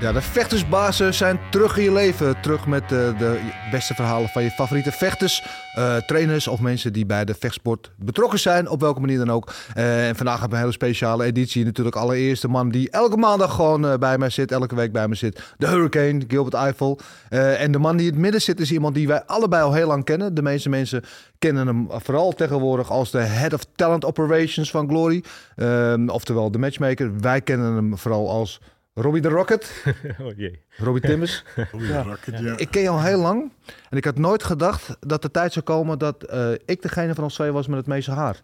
Ja, de vechtersbazen zijn terug in je leven. Terug met de, de beste verhalen van je favoriete vechters, eh, trainers of mensen die bij de vechtsport betrokken zijn, op welke manier dan ook. Eh, en vandaag hebben we een hele speciale editie. Natuurlijk allereerst de man die elke maandag gewoon eh, bij mij zit, elke week bij me zit. De Hurricane, Gilbert Eiffel. en de man die in het midden zit is iemand die wij allebei al heel lang kennen. De meeste mensen kennen hem vooral tegenwoordig als de Head of Talent Operations van Glory. Ehm, oftewel de matchmaker. Wij kennen hem vooral als Robbie de Rocket. oh jee. Robbie Timmers. ja. Ik ken je al heel lang. En ik had nooit gedacht dat de tijd zou komen dat uh, ik degene van ons twee was met het meeste haar.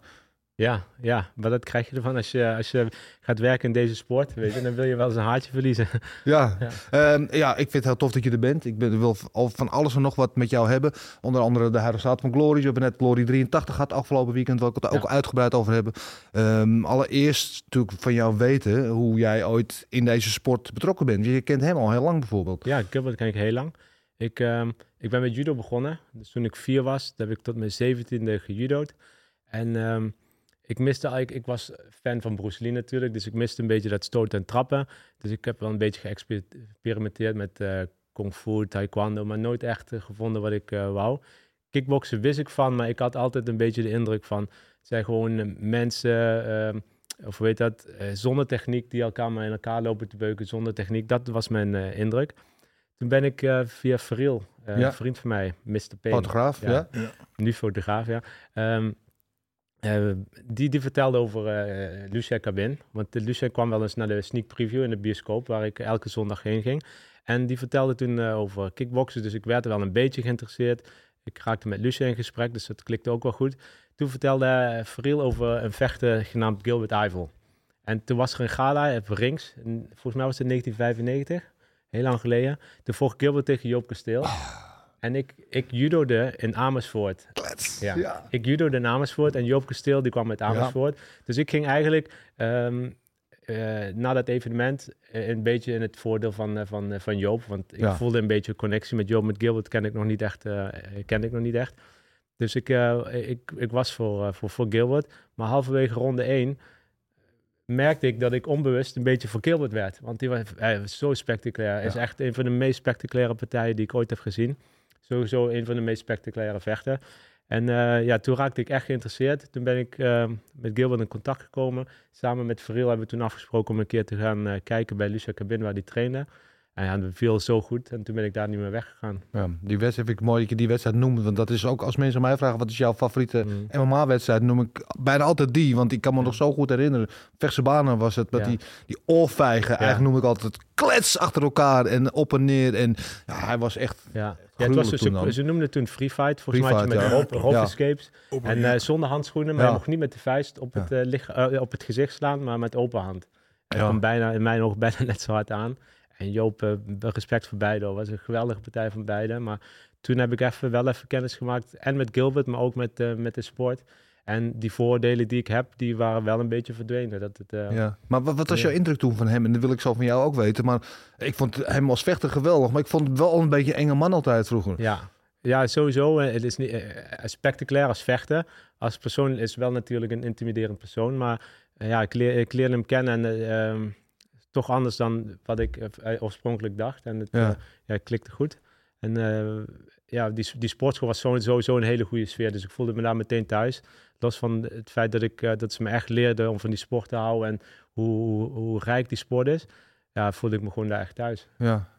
Ja, ja, maar dat krijg je ervan als je, als je gaat werken in deze sport. Weet je, dan wil je wel eens een haartje verliezen. Ja, ja. Um, ja ik vind het heel tof dat je er bent. Ik ben, wil van alles en nog wat met jou hebben. Onder andere de huidige staat van Glory. We hebben net Glory 83 gehad afgelopen weekend, waar ik het ook ja. uitgebreid over hebben. Um, allereerst natuurlijk van jou weten hoe jij ooit in deze sport betrokken bent. Je kent hem al heel lang bijvoorbeeld. Ja, Gilbert ken ik heel lang. Ik, um, ik ben met judo begonnen. Dus toen ik vier was, heb ik tot mijn zeventiende gejudo'd. En ik miste eigenlijk, ik was fan van Bruce Lee natuurlijk, dus ik miste een beetje dat stoten en trappen. Dus ik heb wel een beetje geëxperimenteerd met uh, kung fu, taekwondo, maar nooit echt uh, gevonden wat ik uh, wou. Kickboksen wist ik van, maar ik had altijd een beetje de indruk van, het zijn gewoon mensen, of weet dat, zonder techniek die elkaar maar in elkaar lopen te beuken, zonder techniek. Dat was mijn indruk. Toen ben ik via Veril, ja. een vriend van mij, Mr. Payne. Fotograaf, ja. ja. Nu fotograaf, ja. Um, uh, die, die vertelde over uh, Cabin. Want de Lucia kwam wel eens naar de sneak preview in de bioscoop, waar ik elke zondag heen ging. En die vertelde toen uh, over kickboksen, dus ik werd er wel een beetje geïnteresseerd. Ik raakte met Lucia in gesprek, dus dat klikte ook wel goed. Toen vertelde Friel over een vechter genaamd Gilbert Eiffel. En toen was er een gala op Rings, volgens mij was het 1995, heel lang geleden. Toen vocht Gilbert tegen Joop Kasteel. Oh. En ik, ik judode in Amersfoort. Ja. ja. Ik judode in Amersfoort en Joop Kasteel die kwam uit Amersfoort. Dus ik ging eigenlijk um, uh, na dat evenement uh, een beetje in het voordeel van, uh, van, van Joop. Want ik ja. voelde een beetje een connectie met Joop. Met Gilbert ken ik nog niet echt. ken ik nog niet echt. Dus ik, ik, ik was voor, voor, voor Gilbert. Maar halverwege ronde 1 merkte ik dat ik onbewust een beetje voor Gilbert werd. Want die was, was zo spectaculair. Hij is echt een van de meest spectaculaire partijen die ik ooit heb gezien. Sowieso een van de meest spectaculaire vechten. En uh, ja, toen raakte ik echt geïnteresseerd. Toen ben ik uh, met Gilbert in contact gekomen. Samen met Verriel hebben we toen afgesproken om een keer te gaan uh, kijken bij Lucia Cabin, waar die trainde. En ja, dat viel zo goed. En toen ben ik daar niet meer weggegaan. Ja, die wedstrijd vind ik mooi dat je die wedstrijd noemt. Want dat is ook als mensen mij vragen wat is jouw favoriete mm. MMA-wedstrijd, noem ik bijna altijd die. Want ik kan me nog zo goed herinneren. Vechtse banen was het. Met ja. die, die oorvijgen. Ja. Eigenlijk noem ik altijd klets achter elkaar en op en neer. En ja, hij was echt. Ja. Ja, het was, ze, ze noemden het toen free fight. Volgens mij met ja. rope, escapes. En uh, zonder handschoenen, maar je mocht niet met de vuist op, het, uh, lig, uh, op het gezicht slaan, maar met open hand. En kwam bijna, in mijn ogen bijna net zo hard aan. En Joop, uh, respect voor beide. was een geweldige partij van beide. Maar toen heb ik even, wel even kennis gemaakt. En met Gilbert, maar ook met, uh, met de sport. En die voordelen die ik heb, die waren wel een beetje verdwenen. Dat het, uh, ja. Maar wat, wat was jouw indruk toen van hem? En dat wil ik zo van jou ook weten. Maar ik vond hem als vechter geweldig. Maar ik vond het wel een beetje enge man altijd vroeger. Ja, ja sowieso. Het is niet uh, spectaculair als vechter. Als persoon is wel natuurlijk een intimiderend persoon. Maar ja, ik, leer, ik leerde hem kennen en... Ehm, toch anders dan wat ik uh, oorspronkelijk dacht. En het ja. Ja, klikte goed. En ja, die, die sportschool was sowieso een hele goede sfeer. Dus ik voelde me daar meteen thuis. Los van het feit dat, ik, dat ze me echt leerden om van die sport te houden en hoe, hoe, rijk die sport is. Ja, voelde ik me gewoon daar echt thuis. Ja,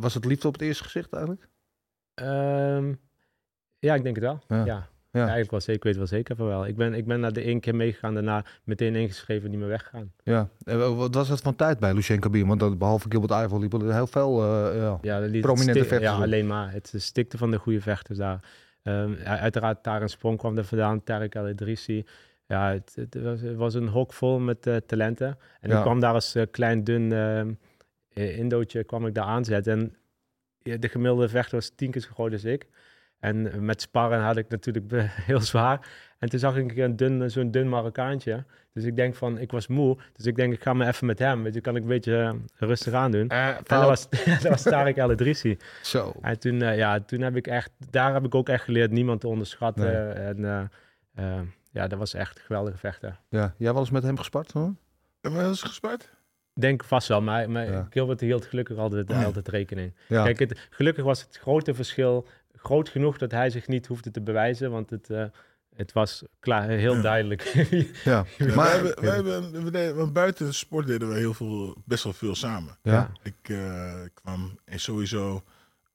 was het liefde op het eerste gezicht eigenlijk? Um, ja, ik denk het wel. Ja. ja. Ja. Eigenlijk wel zeker, ik weet wel zeker van wel. Ik ben, ik ben naar de één keer meegegaan, daarna meteen ingeschreven, niet meer weggegaan. Ja. En wat was het van tijd bij Lucien Cabine? Want dat, behalve Gilbert Eiffel liepen er heel veel... eh, ja. Dat Prominente vechters Ja, op. alleen maar. Het stikte van de goede vechters daar. Ja, uiteraard, Taren Sprong kwam er vandaan, Tarek El Idrissi. Ja, het, het, was, het was een hok vol met eh, talenten. En Ja. ik kwam daar als eh, klein, dun eh, Indootje kwam ik daar aanzetten. En de gemiddelde vechter was tien keer zo groot als ik. En met sparren had ik natuurlijk heel zwaar. En toen zag ik een dun, zo'n dun Marokkaantje. Dus ik denk van, ik was moe. Dus ik denk, ik ga maar even met hem. Weet je, kan ik een beetje eh, rustig aan doen. Eh, En dat was, dat was Tarek El Idrissi. Zo. En toen, eh, ja, toen heb ik echt, daar heb ik ook echt geleerd niemand te onderschatten. Nee. En eh, eh, ja, dat was echt een geweldige vechter. Ja. Jij wel eens met hem gespart? Hoor? Hebben we wel eens gespart? Denk vast wel, maar, maar Ja. Gilbert hield gelukkig altijd, altijd rekening. Ja. Kijk, het, gelukkig was het grote verschil groot genoeg dat hij zich niet hoefde te bewijzen, want het, eh, het was klaar, heel Ja. duidelijk. ja. Maar, wij hebben, wij hebben, we deden, buiten de sport deden we heel veel, best wel veel samen. ja. Ik eh, kwam en sowieso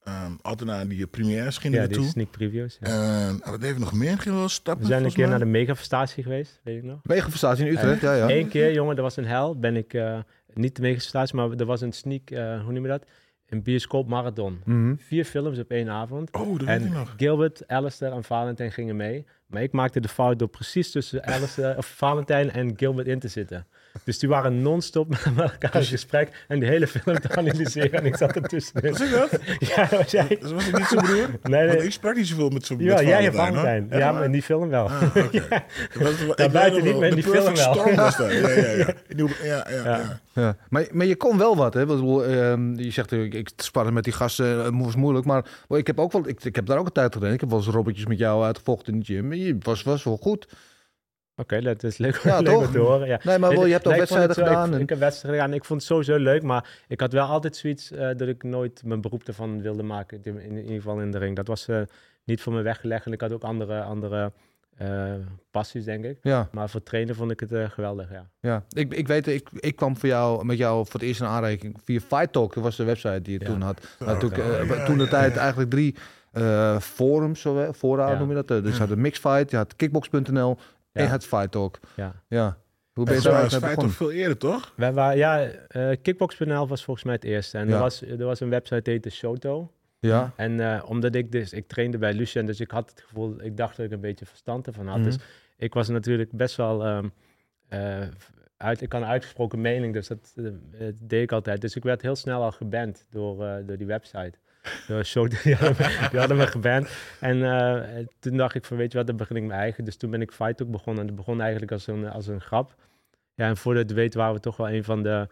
ehm, altijd naar die premières gingen ja, we die toe. sneak previews. ja. En wat deden we nog meer? Gingen we wel stappen? We zijn een keer mij? naar de megafestatie geweest, weet ik nog. Megafestatie in Utrecht, ja, ja. Eén keer, jongen, dat was een hel. Ben ik eh, niet de megafestatie, maar er was een sneak, eh, hoe noem je dat? Een bioscoop marathon. Mhm. Vier films op één avond. Oh, dat weet ik En nog. Gilbert, Alistair en Valentijn gingen mee. Maar ik maakte de fout door precies tussen Alistair, of Valentijn en Gilbert in te zitten. Dus die waren non-stop met elkaar in gesprek en de hele film te analyseren. En ik zat ertussen. Was ik dat? Ja, dat was jij. Dus was ik niet zijn broer? Nee, Want nee. ik sprak niet zoveel met zijn Ja, met jij Valentijn. Valentijn. Echt Ja, maar in die film wel. Ah. Dat Daarbuiten weet niet, maar in die film wel. storm was dat. Ja, ja, ja. Ja, ja, Ja. ja. Ja. Maar, maar je kon wel wat, hè? Ik bedoel, ehm, je zegt, eh, ik, ik sparren met die gasten eh, was moeilijk, maar wel, ik heb ook wel, ik, ik heb daar ook een tijd gedaan. Ik heb wel eens robbertjes met jou uitgevochten in de gym. Je was, was wel goed. Oké, dat is leuk, Ja, leuk toch? om te horen. Ja. Nee, maar wel, je hebt ook Nee, ik vond wedstrijden zo- gedaan. Ik, en- ik heb wedstrijden gedaan. Ik vond het sowieso leuk, maar ik had wel altijd zoiets eh, dat ik nooit mijn beroep ervan wilde maken. In, in ieder geval in de ring. Dat was eh, niet voor me weggelegd. En ik had ook andere, andere eh, passies, denk ik. ja, Maar voor trainen vond ik het eh, geweldig, ja. ja. Ik, ik weet, ik, ik kwam voor jou, met jou voor het eerst in aanrekening via Fight Talk. Dat was de website die je Ja. toen had. Oh, Nou, toen, oké. eh, Ja, toen de tijd ja. eigenlijk drie eh, forums, zo, fora Ja. noem je dat. Dus je had de Mixfight, je had Kickbox.nl Ja. had Fight Talk. ja. Ja. Hoe ben je feit toch begonnen? veel eerder, toch? Wij waren, ja, eh Kickbox.nl was volgens mij het eerste. En Ja. er, was, er was een website die heette Shoto. Ja. En eh, omdat ik dus, ik trainde bij Lucien, dus ik had het gevoel, ik dacht dat ik een beetje verstand ervan had. Mhm. Dus ik was natuurlijk best wel, ehm, eh, uit, ik had een uitgesproken mening, dus dat deed ik altijd. Dus ik werd heel snel al geband door, eh, door die website. Show, die, hadden me, die hadden me geband. En eh, toen dacht ik van, weet je wat, dan begin ik mijn eigen. Dus toen ben ik Fight ook begonnen. En het begon eigenlijk als een, als een grap. Ja, en voordat je het weet waren we toch wel een van de,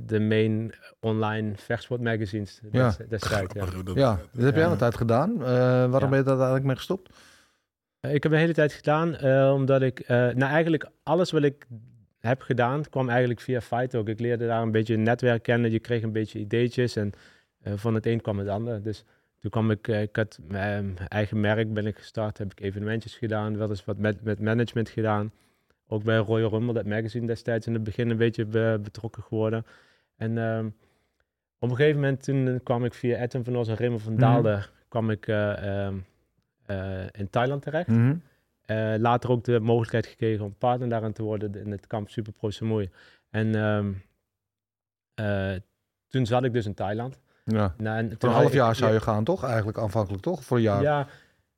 de main online vechtsportmagazines Ja. des- destijds. Ja. Dat- Ja, dat heb jij Ja. een tijd gedaan. Eh, waarom Ja. ben je daar eigenlijk mee gestopt? Eh, Ik heb de hele tijd gedaan, eh, omdat ik, eh, nou eigenlijk alles wat ik heb gedaan, kwam eigenlijk via Fight ook. Ik leerde daar een beetje een netwerk kennen, je kreeg een beetje ideetjes en van het een kwam het ander. Dus toen kwam ik, eh, ik had mijn eigen merk ben ik gestart, heb ik evenementjes gedaan, wel eens wat met, met management gedaan. Ook bij Royal Rumble, dat magazine destijds in het begin een beetje be- betrokken geworden. En ehm, op een gegeven moment toen kwam ik via Edwin van Os en Raymond van Mhm. Daalde, kwam ik eh, ehm, eh, in Thailand terecht. Mhm. Eh, later ook de mogelijkheid gekregen om partner daaraan te worden in het kamp Super Pro Samui. En ehm, eh, toen zat ik dus in Thailand. Ja. Nou, en Voor toen een half jaar zou je gaan, toch? Eigenlijk aanvankelijk, toch? Voor een jaar. Ja,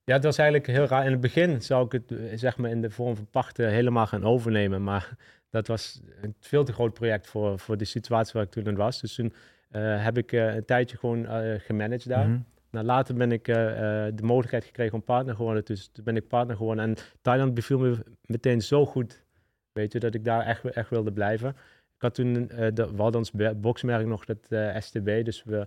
ja, het was eigenlijk heel raar. In het begin zou ik het eh, zeg maar in de vorm van pachten helemaal gaan overnemen. Maar dat was een veel te groot project voor, voor de situatie waar ik toen in was. Dus toen eh, heb ik eh, een tijdje gewoon eh, gemanaged daar. Nou, later ben ik de mogelijkheid gekregen om partner geworden. Dus toen ben ik partner geworden. En Thailand beviel me meteen zo goed, weet je, dat ik daar echt, echt wilde blijven. Ik had toen, eh de, we hadden ons be- boxmerk nog, dat eh, STB. Dus we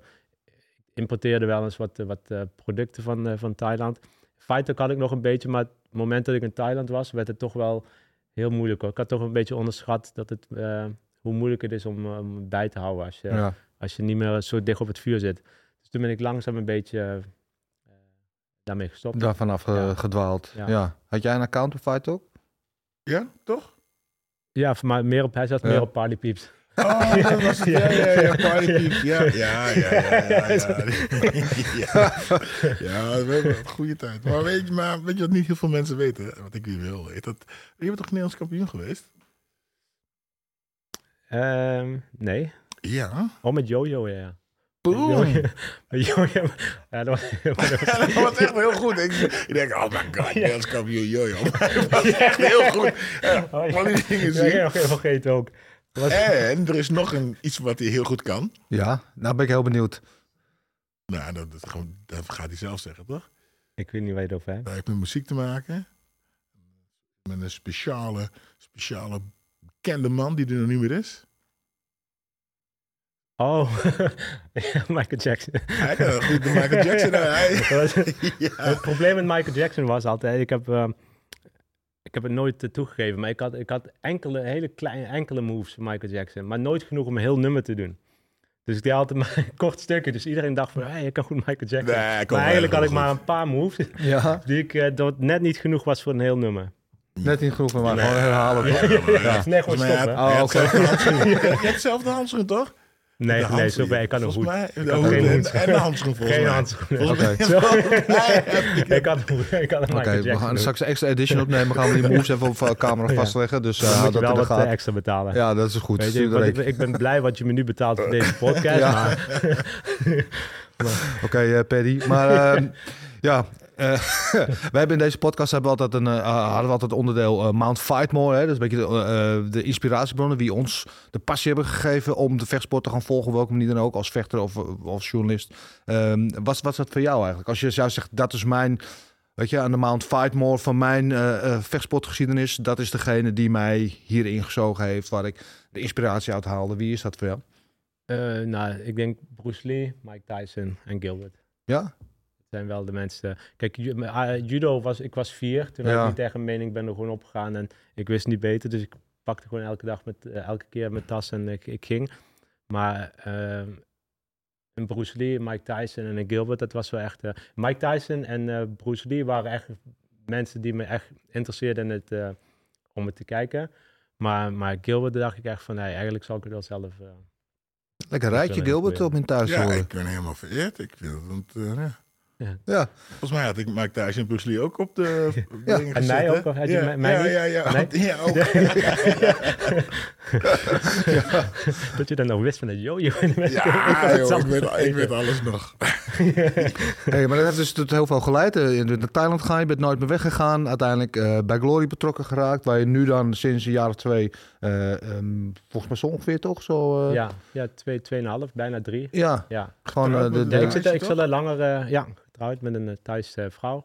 importeerden wel eens wat, eh, wat eh, producten van, eh, van Thailand. Fighter had ik nog een beetje, maar het moment dat ik in Thailand was, werd het toch wel heel moeilijk. Hoor. Ik had toch een beetje onderschat dat het, eh, hoe moeilijk het is om, bij te houden als je, Ja. als je niet meer zo dicht op het vuur zit. Dus toen ben ik langzaam een beetje eh, daarmee gestopt. Daar vanaf Ja. gedwaald. Ja. Ja. Had jij een account op Fight ook? Ja, toch? Ja, voor mij meer op, hij zat meer op Party Peeps. Oh, dat was het. Ja, ja, ja. Party Peeps. Ja, ja, ja, ja. Ja, ja. ja. ja we hebben een goede tijd. Maar weet, je, maar weet je wat niet heel veel mensen weten? Wat ik wil weten. Dat, je bent toch Nederlands kampioen geweest? Ehm, nee. Ja. Oh, met Jojo, ja. Boom. Jojo. Ja, dat was, Ja, dat was echt heel goed. Ik, ik denk, oh my god, Nederlands kampioen jojo. Dat was echt heel goed. Ja, Oh, ja. Al die dingen Ja, zien. ik heb nog even vergeten ook. Was- En er is nog een, iets wat hij heel goed kan. Ja, nou ben ik heel benieuwd. Nou, dat, dat, gewoon, dat gaat hij zelf zeggen, toch? Ik weet niet waar je het over hebt. Dat heeft met muziek te maken. Met een speciale, speciale bekende man die er nog niet meer is. Oh, Ja, Michael Jackson. Hij kan goed de Michael Jackson. ja. Het probleem met Michael Jackson was altijd, ik heb, eh, ik heb het nooit eh, toegegeven, maar ik had, ik had enkele, hele kleine, enkele moves van Michael Jackson, maar nooit genoeg om een heel nummer te doen. Dus ik deed altijd maar een kort stukje, dus iedereen dacht van, hey, je kan goed Michael Jackson. Nee, maar eigenlijk had ik maar een paar moves, Ja, die ik, eh, dat net niet genoeg was voor een heel nummer. net niet genoeg van maar Nee. gewoon herhalen. toch? Ja. Nee, gewoon stoppen. Oh. Je hebt zelf de handschoen, toch? Nee, nee, handschoen, zover, ik kan een hoed. mij- Ik de had hoed geen en- hoed. En de handschoen, volgens Geen handschoen. Oké. Ik- had een hoed, ik een Oké, we gaan straks een extra edition opnemen. Gaan we die moves even op eh, camera vastleggen. Dus eh, hou moet je wel wat eh, extra betalen. Ja, dat is goed. Ik, ben blij wat je me nu betaalt voor deze podcast. Oké, eh, Paddy. Maar ehm, ja, wij hebben in deze podcast hebben we altijd een, eh, hadden we altijd onderdeel eh, Mount Fightmore. Hè? Dat is een beetje de, eh, de inspiratiebronnen die ons de passie hebben gegeven om de vechtsport te gaan volgen. op Welke manier dan ook, als vechter of als journalist. Ehm, wat, wat is dat voor jou eigenlijk? Als je zou zeggen, dat is mijn... Weet je, aan de Mount Fightmore van mijn eh eh, vechtsportgeschiedenis, dat is degene die mij hierin gezogen heeft, waar ik de inspiratie uit haalde. Wie is dat voor jou? Eh, nou, ik denk Bruce Lee, Mike Tyson en Gilbert. Ja? Zijn wel de mensen. Kijk, eh, judo was, ik was vier. Toen Ja. had ik niet tegen een mening, ben er gewoon opgegaan en ik wist niet beter. Dus ik pakte gewoon elke dag met, eh, elke keer mijn tas en ik, ik ging. Maar eh, een Bruce Lee, Mike Tyson en een Gilbert, dat was wel echt... eh, Mike Tyson en eh, Bruce Lee waren echt mensen die me echt interesseerden in het, eh, om het te kijken. Maar, maar Gilbert dacht ik echt van, nee, eigenlijk zal ik het wel zelf... eh, Lekker rijtje, Gilbert, op in thuis Ja, horen. ik ben helemaal vereerd. Ik vind het, eh, ja. Ja. Volgens mij had ik Mike Tyson en Bruce Lee ook op de Ja. En mij gezet, ook, of had je ja, mij- mij ja, ja, ja, Nee? ja, ook. Dat je dan nog wist van het jojo. in Ja, joh, ik, weet, ik weet alles nog. Hey, maar dat heeft dus tot heel veel geleid. Eh, naar Thailand gegaan, je bent nooit meer weggegaan. Uiteindelijk eh, bij Glory betrokken geraakt. Waar je nu dan sinds een jaar of twee, eh, ehm, volgens mij zo ongeveer toch? Zo, eh, Ja, ja twee, tweeënhalf, bijna drie. ja, Ja, gewoon de, ik, zit, is ik zit er langer, ja, getrouwd met een uh, Thaise vrouw.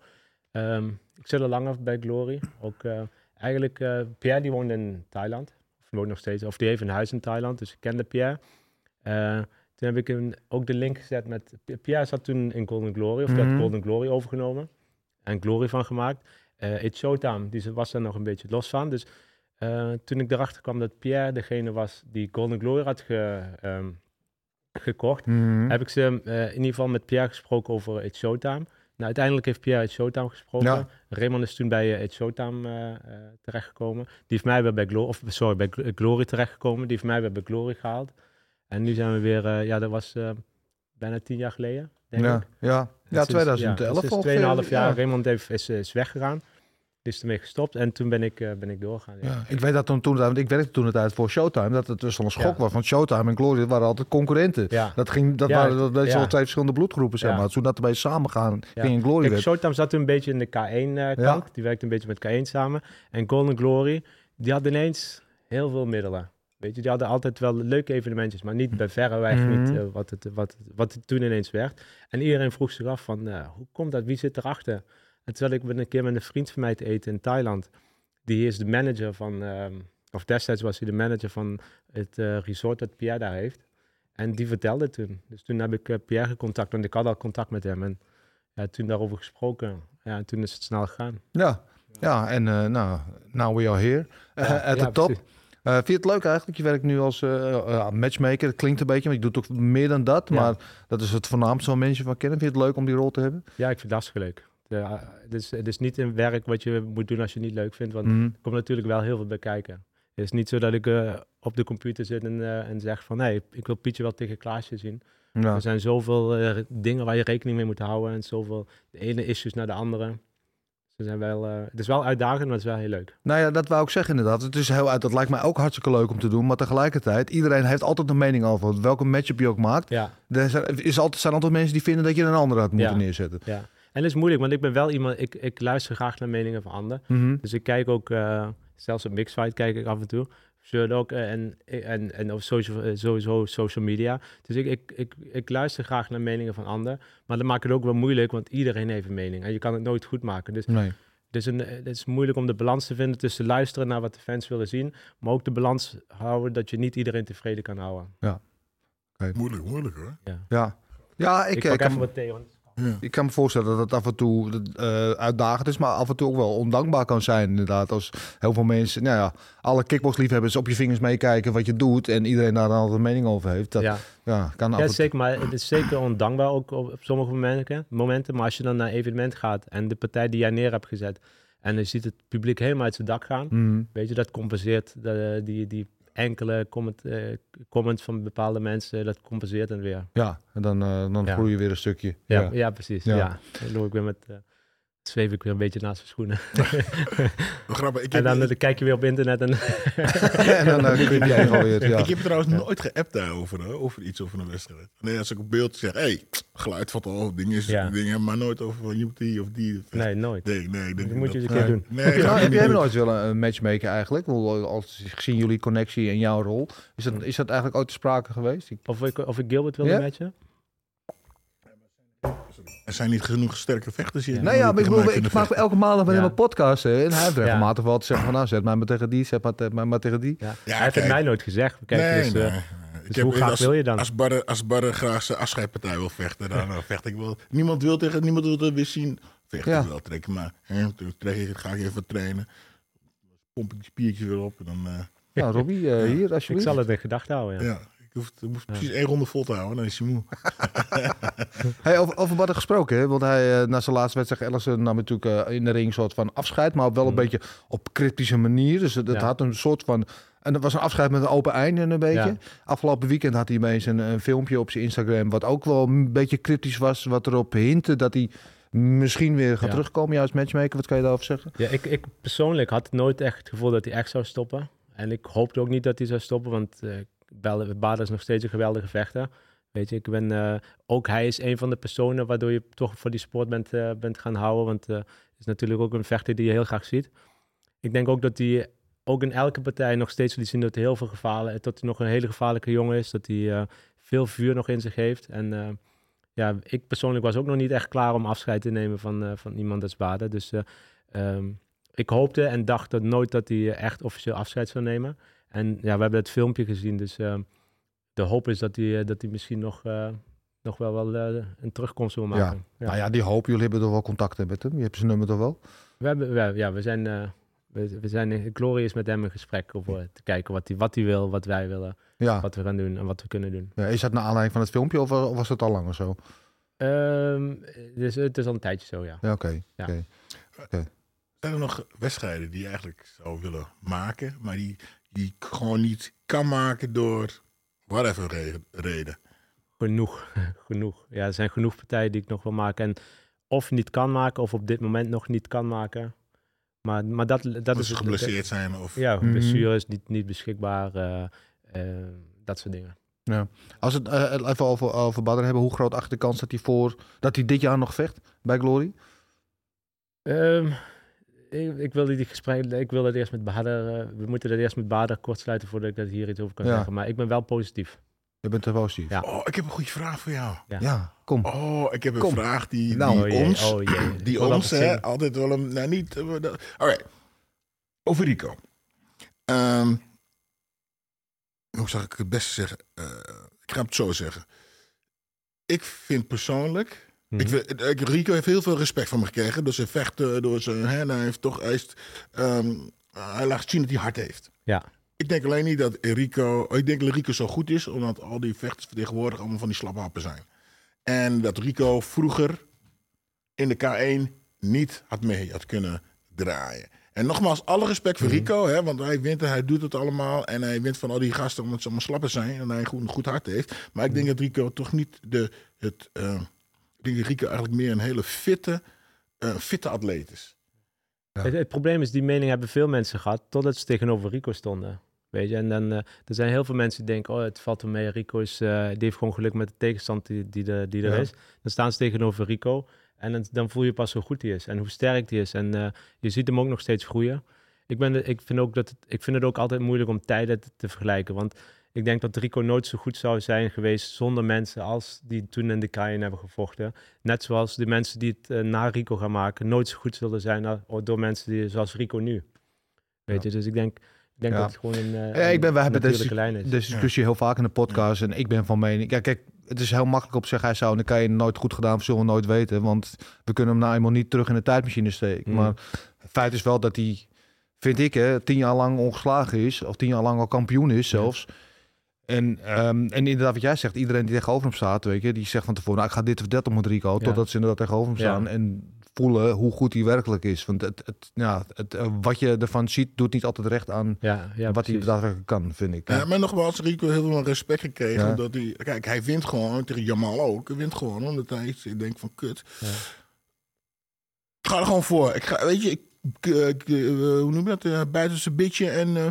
Ehm, ik zit er langer bij Glory. Ook eh, eigenlijk, eh, Pierre die woont in Thailand. Of woont nog steeds, of die heeft een huis in Thailand, dus ik kende Pierre. Eh, toen heb ik hem ook de link gezet met, Pierre zat toen in Golden Glory, of die Mhm. had Golden Glory overgenomen. En Glory van gemaakt. Eh It's Showtime, die was er nog een beetje los van. Dus eh, toen ik erachter kwam dat Pierre degene was die Golden Glory had ge, ehm, gekocht, Mhm. heb ik ze eh, in ieder geval met Pierre gesproken over It's Showtime. Nou, uiteindelijk heeft Pierre It's Showtime gesproken. Ja. Raymond is toen bij uh, It's Showtime eh, terechtgekomen. Die heeft mij weer bij Glory, of sorry, bij Gl- Glory terechtgekomen. Die heeft mij weer bij Glory gehaald. En nu zijn we weer, ja, dat was bijna tien jaar geleden, denk ja, ik. ja. ja, Sinds- 2011 ja, sinds ongeveer. 2,5 jaar. Ja. Raymond heeft, is, is weggegaan. Is ermee gestopt. En toen ben ik, eh, ben ik doorgegaan. Ja. Ja, ik weet dat toen, toen want ik werkte toen de tijd voor Showtime, dat het dus een schok Ja. was. Want Showtime en Glory waren altijd concurrenten. Ja. Dat, ging, dat waren dat wel twee verschillende bloedgroepen, zeg maar. Toen dat erbij samengaan Ja. ging in Glory Kijk, werd. Showtime zat toen een beetje in de K1-kant. Ja. Die werkte een beetje met K1 samen. En Golden Glory, die had ineens heel veel middelen. Weet je, die hadden altijd wel leuke evenementjes, maar niet bij verreweg Mhm. niet eh, wat, het, wat, het, wat het toen ineens werd. En iedereen vroeg zich af van, eh, hoe komt dat? Wie zit erachter? En terwijl ik ben een keer met een vriend van mij te eten in Thailand. Die is de manager van, ehm, of destijds was hij de manager van het eh, resort dat Pierre daar heeft. En die vertelde toen. Dus toen heb ik eh, Pierre gecontact, want ik had al contact met hem. En ja, toen daarover gesproken. Ja, en toen is het snel gegaan. Ja, ja en eh, nou, now we are here. At ja, the top. precies. Vind je het leuk eigenlijk? Je werkt nu als eh, matchmaker. Dat klinkt een beetje, maar je doet ook meer dan dat. Ja. Maar dat is het voornaamste wat mensen van kennen. Vind je het leuk om die rol te hebben? Ja, ik vind het hartstikke leuk. Ja, het, is, het is niet een werk wat je moet doen als je het niet leuk vindt. Want Mhm. er komt natuurlijk wel heel veel bij kijken. Het is niet zo dat ik eh, op de computer zit en, eh, en zegt van... nee, ik wil Pietje wel tegen Klaasje zien. Ja. Er zijn zoveel eh, dingen waar je rekening mee moet houden. En zoveel de ene issues naar de andere. Ze zijn wel, het is wel uitdagend, maar het is wel heel leuk. Nou ja, dat wou ik zeggen inderdaad. Het is heel uit. Dat lijkt mij ook hartstikke leuk om te doen. Maar tegelijkertijd, iedereen heeft altijd een mening over welke matchup je ook maakt. Ja, Er zijn, is altijd, zijn altijd mensen die vinden dat je een andere had moeten Ja. neerzetten. ja. En het is moeilijk, want ik ben wel iemand... Ik, ik luister graag naar meningen van anderen. Mhm. Dus ik kijk ook, eh, zelfs op Mixfight kijk ik af en toe. Sherdog eh, en, en, en op social, eh, sowieso social media. Dus ik, ik, ik, ik luister graag naar meningen van anderen. Maar dat maakt het ook wel moeilijk, want iedereen heeft een mening. En je kan het nooit goed maken. Dus Nee. het is, een, het is moeilijk om de balans te vinden tussen luisteren naar wat de fans willen zien. Maar ook de balans houden dat je niet iedereen tevreden kan houden. Moeilijk, moeilijk hoor. Ja. Ja, ik, Ik, pak kan, even wat thee, want- ik kan me voorstellen dat het af en toe eh, uitdagend is, maar af en toe ook wel ondankbaar kan zijn. Inderdaad, als heel veel mensen, nou ja, alle kickboxliefhebbers op je vingers meekijken wat je doet en iedereen daar dan altijd een mening over heeft. Dat ja. ja. kan af Ja, zeker. Maar het is zeker ondankbaar ook op, op sommige momenten, momenten. Maar als je dan naar een evenement gaat en de partij die jij neer hebt gezet... en je ziet het publiek helemaal uit zijn dak gaan... Mhm. weet je, dat compenseert de, die, die enkele comment, eh, comments van bepaalde mensen... dat compenseert dan weer. Ja, en dan, eh, dan Ja. groei je weer een stukje. Ja, ja. precies. Ja. Ja. Dan loop ik weer met... eh, zweef ik weer een beetje naast mijn schoenen. Grappig. Ik en heb, dan, eh, kijk je weer op internet en... en dan uh, kun je even weer. Ja. ik heb trouwens nooit geappt daarover, hè, over iets over een wedstrijd. Nee, als ik op beeld zeg, hé, hey, geluid valt al, dingen, is, Ja. dingen, maar nooit over van je die of die. nee, nooit. nee, nee. ik denk Dat moet je eens een keer doen. Nee, Heb je, nou, heb jij nooit willen een matchmaker eigenlijk? Als gezien jullie connectie en jouw rol, is dat, is dat eigenlijk ooit te sprake geweest? Ik- Of ik, of ik Gilbert wilde matchen? Er zijn niet genoeg sterke vechters hier. Ja. ja, maar ik bedoel, mij ik maak elke maand met Ja. hem een podcast. hè, En hij heeft Ja. regelmatig wel te zeggen van, nou, zet mij maar tegen die, zet maar, te- maar, maar tegen die. Ja. Ja, Hij heeft het mij nooit gezegd. Kijk, nee, dus, nee, eh. Ik dus hoe graag als, wil je dan? Als Barre, als Barre graag zijn afscheidpartij wil vechten, dan vecht ik wel. Niemand wil tegen, niemand wil het weer zien. Vecht Ja. ik wel, trek maar. Hè, toen trek ik, ga ik even trainen. Pomp ik die spiertjes weer op. En dan, eh, Nou, Robbie, eh, hier ik alsjeblieft. zal het in gedachten houden. Ja. Ja. Ik hoef, ik hoef precies één ronde vol te houden, dan is hij moe. Hey, over, over Badden gesproken, hè? want hij eh, na zijn laatste wedstrijd Ellison nam natuurlijk eh, in de ring een soort van afscheid, maar wel een Mm. beetje op cryptische manier. Dus het, het Ja. had een soort van, en dat was een afscheid met een open einde een beetje. Ja. Afgelopen weekend had hij ineens een, een filmpje op zijn Instagram, wat ook wel een beetje cryptisch was, wat erop hintte dat hij misschien weer gaat Ja. terugkomen, juist matchmaker. Wat kan je daarover zeggen? Ja, ik, ik persoonlijk had nooit echt het gevoel dat hij echt zou stoppen. En ik hoopte ook niet dat hij zou stoppen, want uh, Bader is nog steeds een geweldige vechter. Weet je, ik ben, uh, ook hij is een van de personen waardoor je toch voor die sport bent, uh, bent gaan houden. Want het is natuurlijk ook een vechter die je heel graag ziet. Ik denk ook dat hij ook in elke partij nog steeds liet zien dat hij heel veel dat hij nog een hele gevaarlijke jongen is. Dat hij eh, veel vuur nog in zich heeft. En ja, ik persoonlijk was ook nog niet echt klaar om afscheid te nemen van, van iemand als Bader. Dus um, ik hoopte en dacht dat nooit dat hij echt officieel afscheid zou nemen. En ja, we hebben het filmpje gezien, dus uh, de hoop is dat hij, dat hij misschien nog, uh, nog wel, wel uh, een terugkomst wil maken. Ja. ja. Nou ja, die hoop. Jullie hebben toch wel contacten met hem? Je hebt zijn nummer toch wel? We hebben, we, ja, we zijn, uh, we, we zijn, is met hem in gesprek over te kijken wat hij, wat hij wil, wat wij willen, ja. wat we gaan doen en wat we kunnen doen. Ja, is dat naar aanleiding van het filmpje of, of was het al langer zo? Um, dus, het is al een tijdje zo, ja. Ja, oké. Okay. Ja. Okay. okay. Zijn er nog wedstrijden die je eigenlijk zou willen maken, maar die, die gewoon niet kan maken door whatever reden? Genoeg, genoeg. Ja, er zijn genoeg partijen die ik nog wil maken. En of niet kan maken, of op dit moment nog niet kan maken. Maar, maar dat, dat is... ze geblesseerd zijn of... Ja, blessures, niet, niet beschikbaar, uh, uh, dat soort dingen. Ja. Als we het uh, even over, over Badr hebben, hoe groot achter de kans dat hij voor dat hij dit jaar nog vecht bij Glory? Um, ik, ik wil die gesprek, ik wil dat eerst met Bader, uh, we moeten dat eerst met Bader kort sluiten voordat ik dat hier iets over kan ja. zeggen. Maar ik ben wel positief. Je bent er positief. Ja. Oh, ik heb een goede vraag voor jou. Ja, ja kom. Oh, ik heb een kom. vraag die, nou, die oh jee, ons, oh die ons hè, altijd wel een, nou niet, uh, alright. Over Rico. Um, hoe zou ik het beste zeggen? Uh, ik ga het zo zeggen. Ik vind persoonlijk. Mhm. Ik, ik, Rico heeft heel veel respect van me gekregen. Door zijn vechten, door zijn. Hè, hij heeft toch. Hij, is, um, hij laat zien dat hij hard heeft. Ja. Ik denk alleen niet dat Rico. Ik denk dat Rico zo goed is, omdat al die vechters tegenwoordig allemaal van die slaphappen zijn. En dat Rico vroeger in de K1 niet had mee had kunnen draaien. En nogmaals, alle respect Mhm. voor Rico, hè, want hij wint en hij doet het allemaal. En hij wint van al die gasten omdat ze allemaal slappen zijn en hij een goed, een goed hart heeft. Maar ik Mhm. denk dat Rico toch niet de. Het, eh, denk dat Rico eigenlijk meer een hele fitte, eh, fitte atleet is. Het, het probleem is, die mening hebben veel mensen gehad, totdat ze tegenover Rico stonden. Weet je, en dan, eh, er zijn heel veel mensen die denken, oh, het valt wel mee, Rico is, eh, die heeft gewoon geluk met de tegenstand die, die, er- die er Ja. is. Dan staan ze tegenover Rico en dan, dan voel je pas hoe goed hij is en hoe sterk hij is. En eh, je ziet hem ook nog steeds groeien. Ik, ben, de- ik, vind ook dat het, ik vind het ook altijd moeilijk om tijden te, te vergelijken, want ik denk dat Rico nooit zo goed zou zijn geweest zonder mensen als die toen in de Cayenne hebben gevochten. Net zoals de mensen die het eh, na Rico gaan maken nooit zo goed zullen zijn als- door mensen die, zoals Rico nu. Weet je, dus ik denk, ik denk Ja. dat het gewoon een, eh, Ja, ik ben, we een hebben deze, natuurlijke lijn is. deze discussie heel vaak in de podcast. En ik ben van mening. Ja, kijk, het is heel makkelijk op zeggen. Hij zou, en dan kan je nooit goed gedaan, zullen we nooit weten. Want we kunnen hem nou eenmaal niet terug in de tijdmachine steken. Mm. Maar het feit is wel dat hij, vind ik, hè, tien jaar lang ongeslagen is. Of tien jaar lang al kampioen is zelfs. En, ehm, en inderdaad, wat jij zegt, iedereen die tegenover hem staat, weet je, die zegt van tevoren, nou, ik ga dit of dat op met Rico, Ja. totdat ze inderdaad tegenover hem Ja. staan en voelen hoe goed hij werkelijk is. Want het, het, ja, het, eh, wat je ervan ziet, doet niet altijd recht aan ja, ja, wat hij daadwerkelijk kan, vind ik. Ja, maar nogmaals, Rico heeft wel respect gekregen. Ja. Omdat hij, kijk, hij wint gewoon tegen Jamal ook. Hij wint gewoon omdat hij ik denk van kut. Ja. Ik ga er gewoon voor. Ik ga, weet je, ik, ik, ik, eh, hoe noem je dat? Uh, buiten zijn bitje en eh,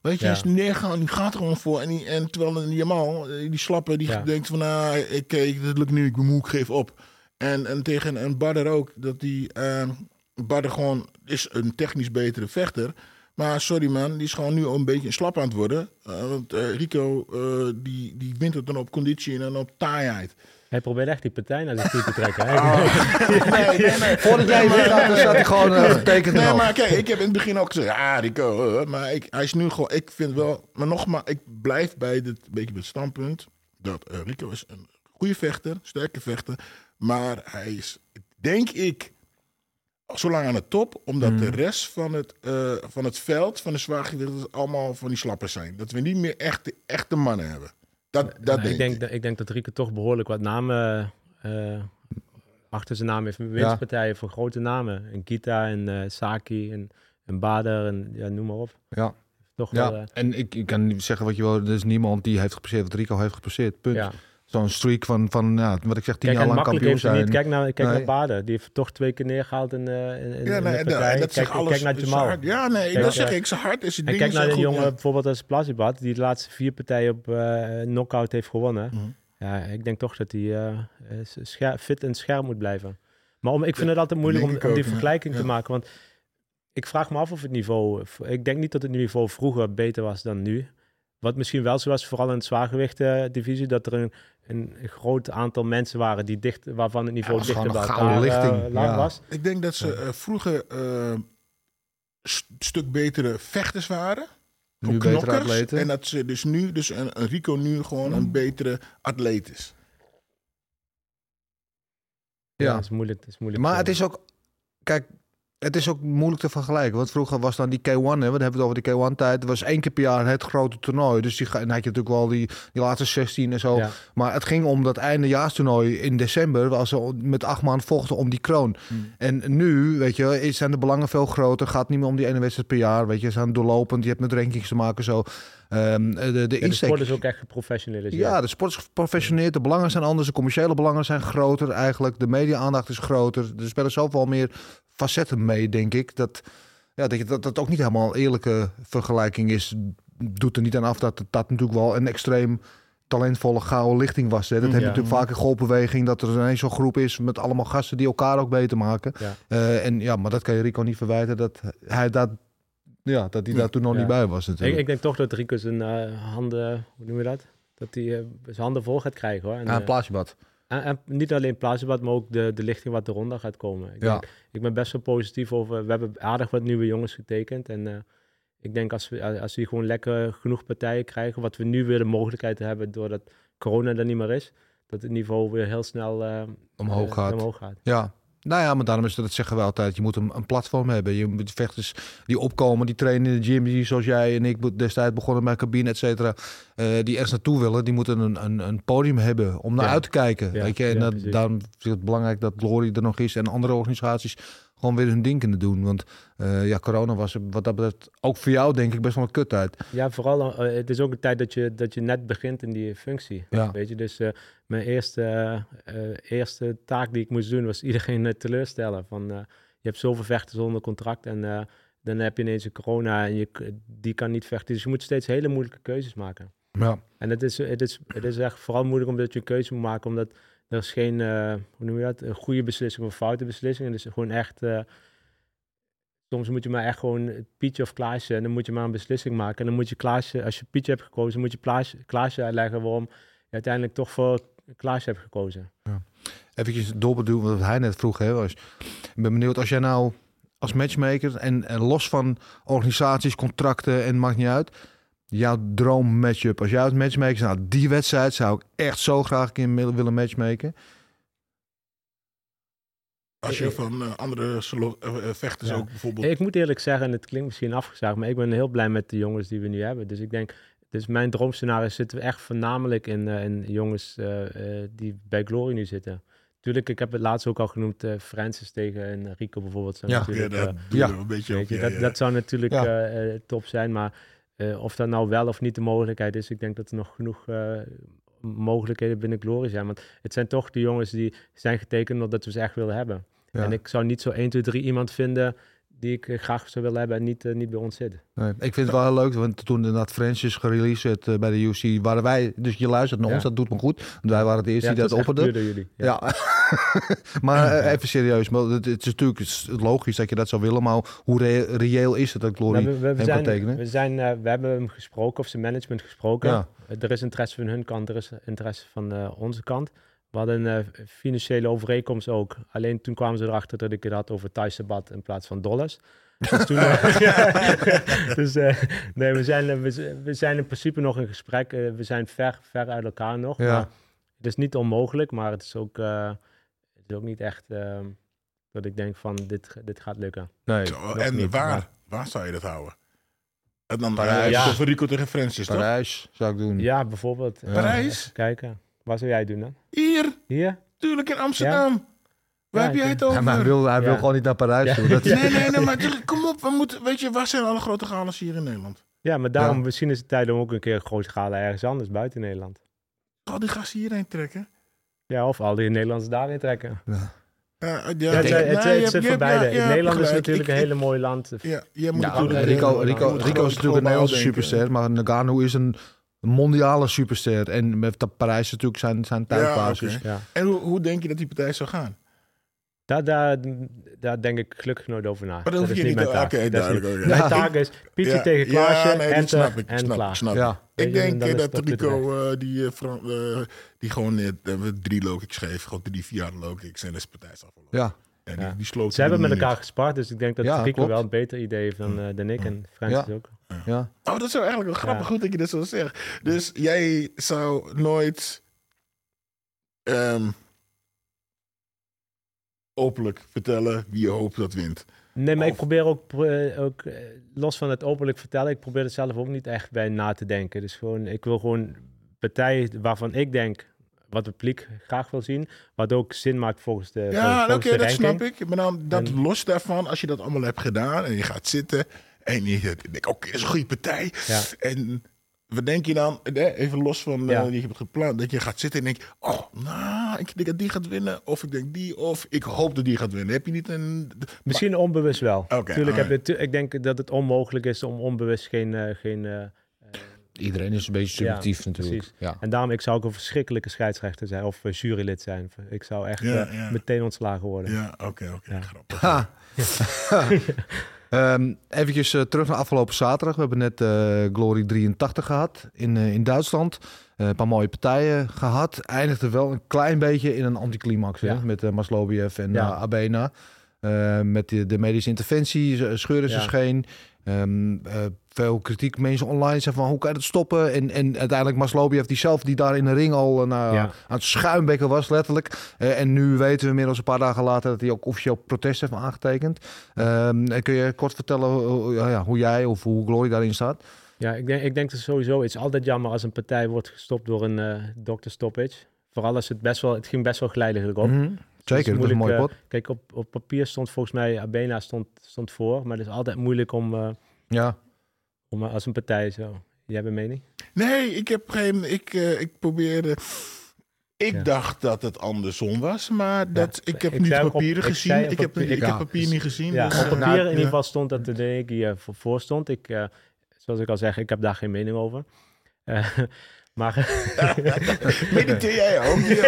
weet je, Ja. is neergaan. Die gaat er gewoon voor. En, die, en terwijl Jamal, eh, die slappe, die Ja. denkt van, nou, ik, ik, dit lukt nu, ik ben moe, ik geef op. En, en tegen een Badder ook, dat die Badder gewoon is een technisch betere vechter. Maar sorry man, die is gewoon nu al een beetje slap aan het worden. Eh, want eh, Rico, die, die wint het dan op conditie en dan op taaiheid. Hij probeert echt die partij naar zich toe te trekken. hè? Nee, nee, nee. Voordat jij weer gaat, dan staat hij gewoon eh, getekend Nee, maar kijk, ik heb in het begin ook gezegd, ja, Rico, eh, maar ik, hij is nu gewoon, ik vind wel, maar nogmaals, ik blijf bij dit beetje bij het standpunt dat eh, Rico is een goede vechter, sterke vechter, maar hij is, denk ik, zo lang aan de top, omdat de rest van het, eh, van het veld, van de zwaargewichters, allemaal van die slappers zijn. Dat we niet meer echte, echte mannen hebben. Dat, dat Nou, denk ik, denk, ik. Dat, ik denk dat Rico toch behoorlijk wat namen eh, achter zijn naam heeft. Winstpartijen voor grote namen. En Gita en eh, Saki en, en Bader en ja, noem maar op. Ja, Toch wel, ja. eh, en ik, ik kan niet zeggen wat je wil. Er is niemand die heeft gepasseerd wat Rico heeft gepasseerd. Punt. ja. Zo'n streak van, van ja, wat ik zeg, tien Kijk, jaar lang kampioen zijn. niet. Kijk naar, kijk Nee. naar Bader. Die heeft toch twee keer neergehaald in, eh in, in, Ja, in nee, de partij. dat kijk, zegt alles. kijk naar is Jamal. hard. Ja, nee, Kijk, dat zeg ik. Zijn hart is En dingen kijk naar goed, jongen ja. bijvoorbeeld als Plasibat, die de laatste vier partijen op eh knockout heeft gewonnen. Mhm. Ja, ik denk toch dat hij eh, eh, fit en scherp moet blijven. Maar om, ik vind het altijd moeilijk om, om die vergelijking te maken. Want ik vraag me af of het niveau... Ik denk niet dat het niveau vroeger beter was dan nu. Wat misschien wel zo was, vooral in het zwaargewicht divisie, dat er een, een groot aantal mensen waren die dicht, waarvan het niveau dichter bij een elkaar eh, lichting, lag ja. was. Ik denk dat ze eh, vroeger eh, st- stuk betere vechters waren. Nu betere knokkers. atleten. En dat ze dus nu, dus een, een Rico nu gewoon een betere atleet is. Ja, Ja. dat is moeilijk. Dat is moeilijk Maar het is ook, kijk, het is ook moeilijk te vergelijken. Want vroeger was dan die K1, hè, we hebben het over die K1-tijd. Dat was één keer per jaar het grote toernooi. Dus die, dan had je natuurlijk wel die, die laatste 16 en zo. Ja. Maar het ging om dat eindejaarstoernooi in december, waar ze met acht maanden vochten om die kroon. Hmm. En nu, weet je, is- zijn de belangen veel groter. Gaat niet meer om die ene wedstrijd per jaar. Weet je, ze zijn doorlopend. Je hebt met rankings te maken zo. Ehm, de, de, de insteek- sport is ook echt geprofessionaliseerd. ja, de sport is geprofessioneerd. De belangen zijn anders. De commerciële belangen zijn groter eigenlijk. De media-aandacht is groter. Er spelen zoveel meer facetten mee, denk ik. Dat, ja, dat, je- dat dat ook niet helemaal een eerlijke vergelijking is. Doet er niet aan af dat dat natuurlijk wel een extreem talentvolle gouden lichting was. Hè. Dat heb je Ja. natuurlijk vaak in golfbeweging. Dat er ineens zo'n groep is met allemaal gasten die elkaar ook beter maken. Ja. Eh, en ja, maar dat kan je Rico niet verwijten. Dat hij, dat, ja, dat hij daar toen nog niet bij was Ik, natuurlijk. ik denk toch dat Rico zijn eh, handen, hoe noem je dat? Dat hij eh, zijn handen vol gaat krijgen hoor. En, ja, een eh, plaatsbad. en, en niet alleen plaatsbad, maar ook de, de lichting wat eronder gaat komen. Ik, denk- ik ben best wel positief over. We hebben aardig wat nieuwe jongens getekend. En ik denk als we, als we gewoon lekker genoeg partijen krijgen, wat we nu weer de mogelijkheid hebben doordat corona er niet meer is, dat het niveau weer heel snel Omhoog gaat. omhoog gaat. Ja. Nou ja, maar daarom is dat, dat zeggen we altijd. Je moet een, een platform hebben. Je moet vechters die opkomen, die trainen in de gym, die zoals jij en ik destijds begonnen met cabine, et cetera. eh, die ergens naartoe willen, die moeten een, een, een podium hebben om naar Ja. uit te kijken. Ja, Weet je? En dat, daarom vind ik het belangrijk dat Glory er nog is en andere organisaties gewoon weer hun ding kunnen doen. Want eh, ja, corona was wat dat betreft ook voor jou denk ik best wel een kut uit. Ja, vooral, eh, het is ook een tijd dat je, dat je net begint in die functie. Ja. Weet je, dus mijn eerste, eh, eh, eerste taak die ik moest doen was iedereen eh, teleurstellen. Van, je hebt zoveel vechters onder contract en dan heb je ineens een corona en je, die kan niet vechten. Dus je moet steeds hele moeilijke keuzes maken. Ja. En het is, het is, het is echt vooral moeilijk omdat je een keuze moet maken, omdat er is geen, hoe noem je dat, een goede beslissing of een foute beslissing. Het is gewoon echt, soms moet je maar echt gewoon Pietje of Klaasje en dan moet je maar een beslissing maken. En dan moet je Klaasje, als je Pietje hebt gekozen, moet je Klaasje, Klaasje uitleggen waarom je uiteindelijk toch voor Klaasje hebt gekozen. Even doorbedoelen wat hij net vroeg. Hè, was. Ik ben benieuwd als jij nou als matchmaker en, en los van organisaties, contracten en maakt niet uit. Jouw droom matchup. Als jij als matchmaker nou die wedstrijd zou ik echt zo graag een keer willen matchmaken. Als je van eh, andere solo- eh, eh, vechters Ja. ook bijvoorbeeld... Ik moet eerlijk zeggen, en het klinkt misschien afgezaagd, maar ik ben heel blij met de jongens die we nu hebben. Dus ik denk, dus mijn droomscenario zitten we echt voornamelijk in, eh, in jongens eh, eh, die bij Glory nu zitten. Tuurlijk, ik heb het laatst ook al genoemd, eh Francis tegen en Rico bijvoorbeeld. Zijn Ja. ja, natuurlijk, dat eh, ja. een beetje op. je, ja, dat, ja. dat zou natuurlijk Ja. top zijn, maar eh, of dat nou wel of niet de mogelijkheid is, ik denk dat er nog genoeg eh, mogelijkheden binnen Glory zijn. Want het zijn toch de jongens die zijn getekend omdat we ze echt willen hebben. Ja. En ik zou niet zo 1, 2, 3 iemand vinden die ik eh, graag zou willen hebben en niet, eh, niet bij ons zit. Nee, ik vind het wel heel leuk, want toen inderdaad Francis gereleased werd eh, bij de UFC, waren wij, dus je luistert naar Ja. ons, dat doet me goed. Want wij waren het eerste die dat opperde. jullie. Ja, maar even serieus, maar het, het is natuurlijk logisch dat je dat zou willen, maar hoe re- reëel is het dat Glory Nou, we, we, zijn, tekenen? we, zijn, we hebben hem gesproken, of zijn management gesproken. Ja. Er is interesse van hun kant, er is interesse van onze kant. We hadden een eh, financiële overeenkomst ook. Alleen toen kwamen ze erachter dat ik het had over Thaise bad in plaats van dollars. Dus toen, eh, dus eh, nee, we zijn, we, zijn in principe nog in gesprek. We zijn ver, ver uit elkaar nog. Ja. Maar het is niet onmogelijk, maar het is ook, eh, het is ook niet echt eh, dat ik denk van dit, dit gaat lukken. Nee, Zo, en niet, waar, maar- waar zou je dat houden? En dan Parijs. ja. Ja. Rico Francis, toch? Parijs zou ik doen. Ja, bijvoorbeeld. Ja. Parijs? Kijken. Waar zou jij doen dan? Hier, Hier? tuurlijk in Amsterdam. Waar Ja, heb jij het Ja, over? maar hij wil, hij wil gewoon niet naar Parijs toe. Dat, Nee, nee, nee, maar kom op. We moeten, weet je, waar zijn alle grote galas hier in Nederland? Ja, maar daarom Ja. misschien is het tijd om ook een keer een groot gala ergens anders buiten Nederland. Al die gasten hierheen trekken. Ja, of al die Nederlanders daarin trekken. Ja, ja, Ja, het, het, je zit je voor beide. ja, Nederland is natuurlijk Ik- een hele mooi land. Ja, jij moet. Rico, Rico, je Rico is natuurlijk een Nederlandse superster, maar Nagano is een mondiale superster. En met dat Parijs is natuurlijk zijn, zijn thuisbasis. Ja. En hoe, hoe denk je dat die partij zou gaan? Daar, daar, daar denk ik gelukkig nooit over na. Maar dat dat hoef is je niet mijn taak. oké, Dat is duidelijk, niet-. Mijn taak is Pietje Ja, tegen ja, Klaasje, nee, dat Ente snap ik, en snap, klaar. snap. Ja. Ik en denk eh, is dat de Rico eh, die, eh, Fran- eh, die gewoon eh, eh, drie low kicks geeft, gewoon drie, vier jaar low kicks en de partij is afgelopen. Ja, En Ja. die, die sloot Ze hebben met elkaar gespart, dus ik denk dat Ja, Rico klopt. wel een beter idee heeft dan, eh, dan ik en Francis Ja. ook. Ja. Oh, dat is wel eigenlijk wel grappig. Ja. Goed dat je dat zo zegt. Dus jij zou nooit ehm, openlijk vertellen wie je hoopt dat wint. Nee, maar ik probeer ook, eh, ook eh, los van het openlijk vertellen, ik probeer er zelf ook niet echt bij na te denken. Dus gewoon, ik wil gewoon partijen waarvan ik denk, wat het publiek graag wil zien, wat ook zin maakt volgens de Ja, oké, dat snap ik. Maar dan dat En- los daarvan, als je dat allemaal hebt gedaan en je gaat zitten en je denkt, oké, dat is een goede partij. Ja. En wat denk je dan, eh, even los van eh, Ja. die je hebt gepland, dat je gaat zitten en denkt, oh, nou, ik denk dat die gaat winnen, of ik denk die, of ik hoop dat die gaat winnen. Heb je niet een... Misschien onbewust wel. Oké, Tuurlijk heb je, alright. tu- ik denk dat het onmogelijk is om onbewust geen... eh, geen eh, Iedereen is een beetje Ja, subjectief natuurlijk. precies. Ja. en daarom, ik zou ook een verschrikkelijke scheidsrechter zijn of eh, jurylid zijn. Ik zou echt Ja, eh, ja. meteen ontslagen worden. Ja, oké, oké, Ja. grappig. Ha. Ehm eventjes eh, terug naar afgelopen zaterdag. We hebben net eh, Glory 83 gehad in, eh, in Duitsland. Een paar mooie partijen gehad. Eindigde wel een klein beetje in een anticlimax. hè. Met uh, Maslobiev en Ja. Abena. Eh, met de, de medische interventie, scheuren ze Ja. scheen. Ehm, eh, veel kritiek. Mensen online zeggen van hoe kan je het stoppen? En, en uiteindelijk Maslobiev die zelf die daar in de ring al Ja. aan het schuimbekken was letterlijk. Eh, en nu weten we inmiddels een paar dagen later dat hij ook officieel protest heeft aangetekend. Ehm, kun je kort vertellen hoe, ja, hoe jij of hoe Glory daarin staat? Ja, ik denk, ik denk dat sowieso, het is altijd jammer als een partij wordt gestopt door een eh dokter stoppage. Vooral als het best wel, het ging best wel geleidelijk op. Mhm. Zeker, dat is een mooie eh, pot. Kijk, op, op papier stond volgens mij Abena stond, stond voor, maar het is altijd moeilijk om, eh, Ja. om eh, als een partij zo. Jij hebt een mening? Nee, ik heb geen. Ik, eh, ik probeerde. Ik Ja. dacht dat het andersom was, maar dat, ik heb Ik niet op- papieren ik gezien. Ik heb, papier- ik Ja. heb papier niet gezien. Ja, dus, op eh, papier nou, in ieder geval stond dat de hier voor, voor stond. Ik, eh, zoals ik al zeg, ik heb daar geen mening over. Eh, maar Mediteer jij ook? Die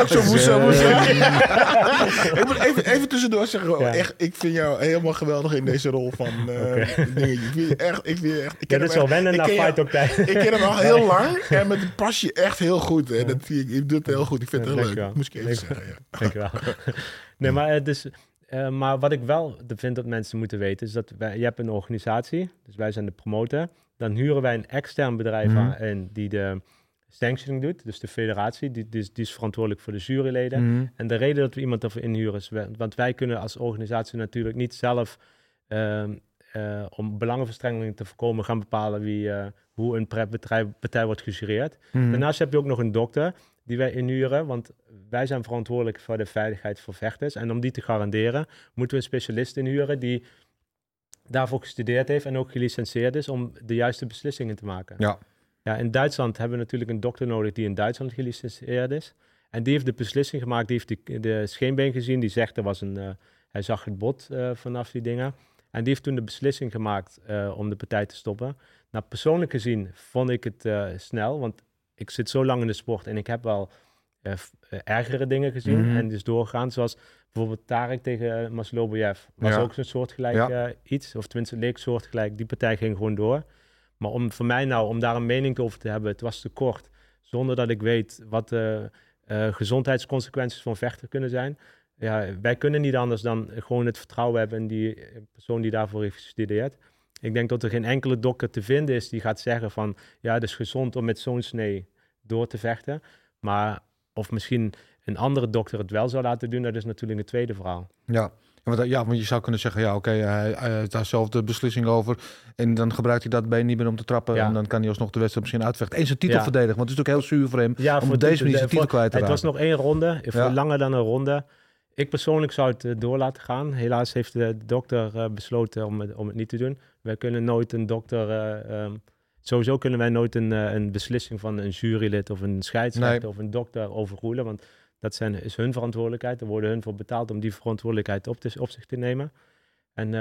ook, zo moest. ik moet even, even tussendoor zeggen, Ja. echt, ik vind jou helemaal geweldig in deze rol van eh dingetje. Ik vind je echt, ik vind je echt. Ik ja, ken dit is wel wennen naar ken Fight ook tijd. Ik ken hem al heel lang en met een pasje echt heel goed. Hè. Dat, ik, je doet het heel goed. Ik vind het heel leuk. Moest ik even zeggen. Ja. Dankjewel. nee, maar, het is, eh, maar wat ik wel vind dat mensen moeten weten, is dat wij, je hebt een organisatie, dus wij zijn de promotor. Dan huren wij een extern bedrijf Mhm. aan en die de sanctioning doet, dus de federatie, die, die, is, die is verantwoordelijk voor de juryleden. Mhm. En de reden dat we iemand ervoor inhuren is, want wij kunnen als organisatie natuurlijk niet zelf, ehm, eh, om belangenverstrengeling te voorkomen, gaan bepalen wie, eh, hoe een bedrijf, partij wordt gejureerd. Mhm. Daarnaast heb je ook nog een dokter die wij inhuren, want wij zijn verantwoordelijk voor de veiligheid voor vechters. En om die te garanderen, moeten we een specialist inhuren die daarvoor gestudeerd heeft en ook gelicentieerd is om de juiste beslissingen te maken. Ja. Ja, in Duitsland hebben we natuurlijk een dokter nodig die in Duitsland gelicentieerd is. En die heeft de beslissing gemaakt, die heeft de, de scheenbeen gezien, die zegt er was een, eh, hij zag het bot eh, vanaf die dingen. En die heeft toen de beslissing gemaakt eh, om de partij te stoppen. Nou, persoonlijk gezien vond ik het snel, want ik zit zo lang in de sport en ik heb wel eh, eh, ergere dingen gezien Mhm. en dus doorgaan. Zoals bijvoorbeeld Tarek tegen uh, Masloboyev. Was Ja. ook zo'n soortgelijk Ja. eh, iets, of tenminste leek soortgelijk. Die partij ging gewoon door. Maar om voor mij nou, om daar een mening over te hebben, het was te kort. Zonder dat ik weet wat de eh, gezondheidsconsequenties van vechten kunnen zijn. Ja, wij kunnen niet anders dan gewoon het vertrouwen hebben in die eh, persoon die daarvoor heeft gestudeerd. Ik denk dat er geen enkele dokter te vinden is die gaat zeggen van ja, het is gezond om met zo'n snee door te vechten. Maar of misschien een andere dokter het wel zou laten doen, dat is natuurlijk een tweede verhaal. Ja. Ja, want, ja, want je zou kunnen zeggen, ja, oké, hij, hij heeft daar zelf de beslissing over. En dan gebruikt hij dat been niet meer om te trappen. Ja. En dan kan hij alsnog de wedstrijd misschien uitvechten. En zijn titel Ja. verdedigen, want het is ook heel zuur voor hem. Ja, om deze manier zijn titel kwijt te Het was raken. nog één ronde, langer dan een ronde. Ik persoonlijk zou het eh, door laten gaan. Helaas heeft de dokter eh, besloten om het, om het niet te doen. Wij kunnen nooit een dokter... eh, ehm, sowieso kunnen wij nooit een, eh, een beslissing van een jurylid of een scheidsrechter Nee. of een dokter overroelen. Want dat zijn, is hun verantwoordelijkheid. Daar worden hun voor betaald om die verantwoordelijkheid op, te, op zich te nemen. En eh,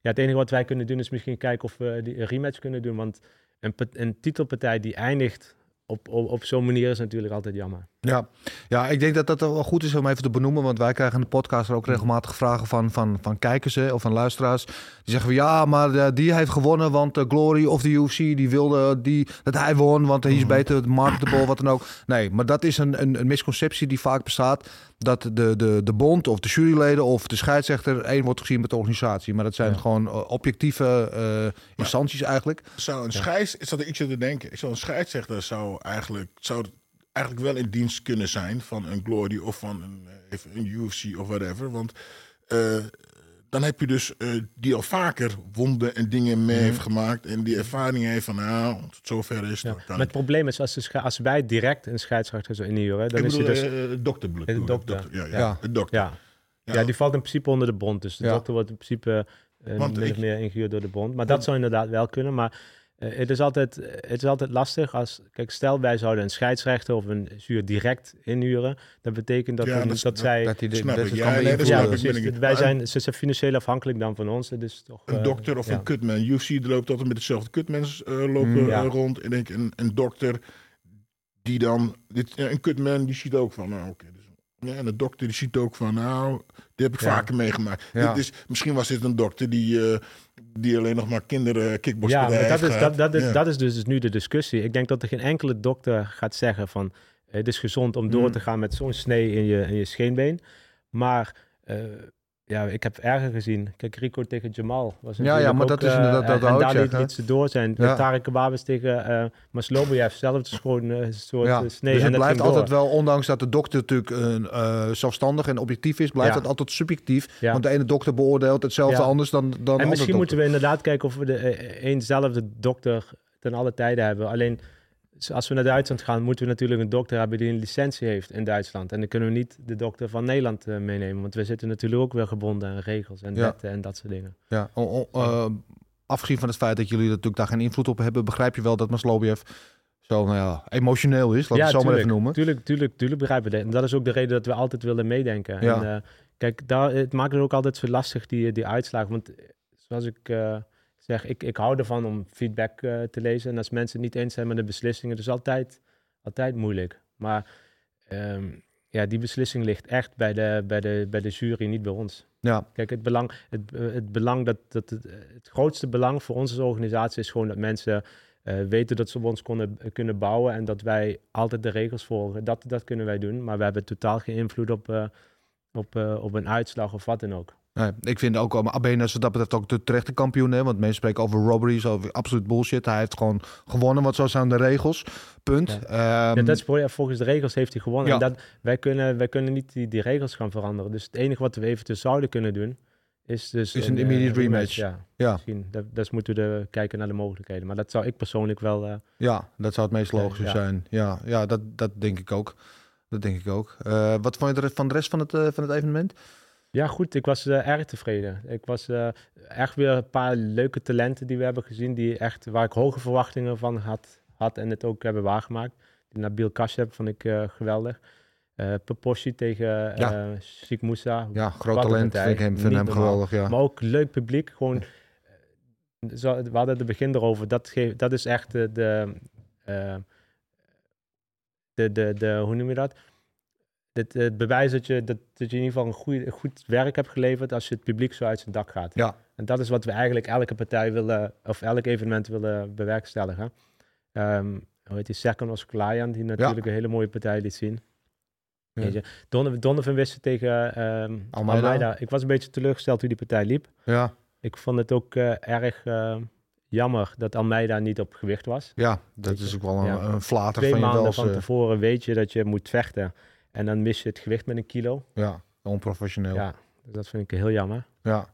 ja, het enige wat wij kunnen doen is misschien kijken of we die rematch kunnen doen. Want een, een titelpartij die eindigt op, op, op zo'n manier is natuurlijk altijd jammer. Ja. ja, ik denk dat dat wel goed is om even te benoemen. Want wij krijgen in de podcast er ook regelmatig vragen van, van, van kijkers hè, of van luisteraars. Die zeggen van ja, maar eh, die heeft gewonnen, want de Glory of de UFC die wilde die, dat hij won, want hij is beter marketable, wat dan ook. Nee, maar dat is een, een, een misconceptie die vaak bestaat. Dat de, de, de bond of de juryleden of de scheidsrechter één wordt gezien met de organisatie. Maar dat zijn Ja. gewoon eh, objectieve eh, instanties eigenlijk. Zou een scheids, is dat zit te denken, zou een scheidsrechter zou eigenlijk, zou eigenlijk wel in dienst kunnen zijn van een Glory of van een, eh, even een UFC of whatever. Want eh, dan heb je dus eh, die al vaker wonden en dingen mee heeft gemaakt en die ervaring heeft van nou, als het zover is, Ja. dan kan Maar het probleem is, als, de sche- als wij direct een scheidsrechter zo inhuren, dan ik is hij dus... eh, dokter bedoel De ik. dokter. Ja, ja, Ja. de dokter. ja. Ja. Ja. die valt in principe onder de bond. Dus de Ja. dokter wordt in principe of meer ingehuurd door de bond. Maar dat zou inderdaad wel kunnen. Maar eh, het, is altijd, het is altijd lastig als... Kijk, stel wij zouden een scheidsrechter of een zuur direct inhuren. Dat betekent dat, Ja, we- dat zij... Dat hij de Snap ik. wedstrijd Ja, kan nee, dat ja, snap ik. precies. ben ik- Wij zijn, ze zijn financieel afhankelijk dan van ons. Is toch... Een eh, dokter of ja. een kutman. UFC die loopt altijd met hetzelfde kutmens eh, lopen Mm, ja. rond. En ik een, een dokter die dan... Dit, ja, een kutman die ziet ook van, nou oké. dus, ja, en de dokter die ziet ook van, nou, die heb ik Ja. vaker meegemaakt. Ja. Dit is, misschien was dit een dokter die, eh, die alleen nog maar kinderen Ja, kickboxpartijen maar dat is, dat, dat, is, Ja. dat is dus nu de discussie. Ik denk dat er geen enkele dokter gaat zeggen van... eh, het is gezond om door Mm. te gaan met zo'n snee in je, in je scheenbeen. Maar eh, ja, ik heb erger gezien. Kijk, Rico tegen Jamal. Was Ja, natuurlijk ja, maar ook, dat is eh, inderdaad- dat en daar liet, ze door zijn. Ja. Ja. Tarek Kababis tegen eh Masloboyev. Zelf is gewoon eh, een soort Ja, eh, snee. dus het blijft door. altijd wel, ondanks dat de dokter natuurlijk eh, eh, zelfstandig en objectief is, blijft Ja. het altijd subjectief. Ja. Want de ene dokter beoordeelt hetzelfde Ja. anders dan, dan En misschien moeten we inderdaad kijken of we de, eh, eenzelfde dokter ten alle tijden hebben. Alleen Dus als we naar Duitsland gaan, moeten we natuurlijk een dokter hebben die een licentie heeft in Duitsland. En dan kunnen we niet de dokter van Nederland eh, meenemen, want we zitten natuurlijk ook weer gebonden aan regels en Ja. wetten en dat soort dingen. Ja, o- o- eh, afgezien van het feit dat jullie natuurlijk daar geen invloed op hebben, begrijp je wel dat Maslobiev zo nou ja, emotioneel is, laat ik het zo maar even noemen. Tuurlijk, tuurlijk, tuurlijk begrijpen we dat. En dat is ook de reden dat we altijd willen meedenken. Ja. En, eh, kijk, daar, het maakt het ook altijd zo lastig, die, die uitslagen. Want zoals ik zeg, ik, ik hou ervan om feedback eh, te lezen. En als mensen het niet eens zijn met de beslissingen, dat is altijd, altijd moeilijk. Maar ehm, ja, die beslissing ligt echt bij de, bij, de, bij de jury, niet bij ons. Ja, Kijk, het belang, het, het belang dat, dat het, het grootste belang voor onze organisatie is gewoon dat mensen eh, weten dat ze op ons konden, kunnen bouwen en dat wij altijd de regels volgen. Dat, dat kunnen wij doen, maar we hebben totaal geen invloed op, eh, op, op een uitslag of wat dan ook. Nee, ik vind ook, um, Abena is wat dat betreft ook de terechte kampioen, hè, want mensen spreken over robberies, over absoluut bullshit. Hij heeft gewoon gewonnen, want zo zijn de regels. Punt. Ja. Ehm, ja, dat is, voor- ja, volgens de regels heeft hij gewonnen. En dat, wij, kunnen, wij kunnen niet die, die regels gaan veranderen. Dus het enige wat we eventueel zouden kunnen doen, is dus... Is een eh, immediate rematch. Ja, ja, misschien. Dat, dus moeten we de, kijken naar de mogelijkheden. Maar dat zou ik persoonlijk wel... eh, ja, dat zou het meest Ja, logische zijn. Ja, ja dat, dat denk ik ook. Dat denk ik ook. Eh, wat vond je van de rest van het, eh, van het evenement? Ja, goed. Ik was eh, erg tevreden. Ik was eh, echt weer een paar leuke talenten die we hebben gezien, die echt, waar ik hoge verwachtingen van had, had en het ook hebben waargemaakt. Die Nabil Kashyap vond ik eh, geweldig. Eh Peposhi tegen Ja. Sheikh Moussa. Ja, groot Wat talent. Vind ik hem, vind hem geweldig. Ja. Maar ook leuk publiek. Gewoon, zo, we hadden het begin erover. Dat, geeft, dat is echt de, de, de, de, de, hoe noem je dat? Het, het bewijs dat je, dat, dat je in ieder geval een goeie- goed werk hebt geleverd als je het publiek zo uit zijn dak gaat. Ja. En dat is wat we eigenlijk elke partij willen, of elk evenement willen bewerkstelligen. Ehm hoe heet die? Second was Klayan, die natuurlijk een hele mooie partij liet zien. Ja. Weet je, Donovan, Donovan wist het tegen ehm Almeida. Almeida. Ik was een beetje teleurgesteld hoe die partij liep. Ja, Ik vond het ook eh, erg eh, jammer dat Almeida niet op gewicht was. ja, dat is ook wel een, ja. een flater Twee van je maanden van eh, tevoren weet je dat je moet vechten. En dan mis je het gewicht met een kilo. Ja, onprofessioneel. Ja, dus dat vind ik heel jammer. Ja,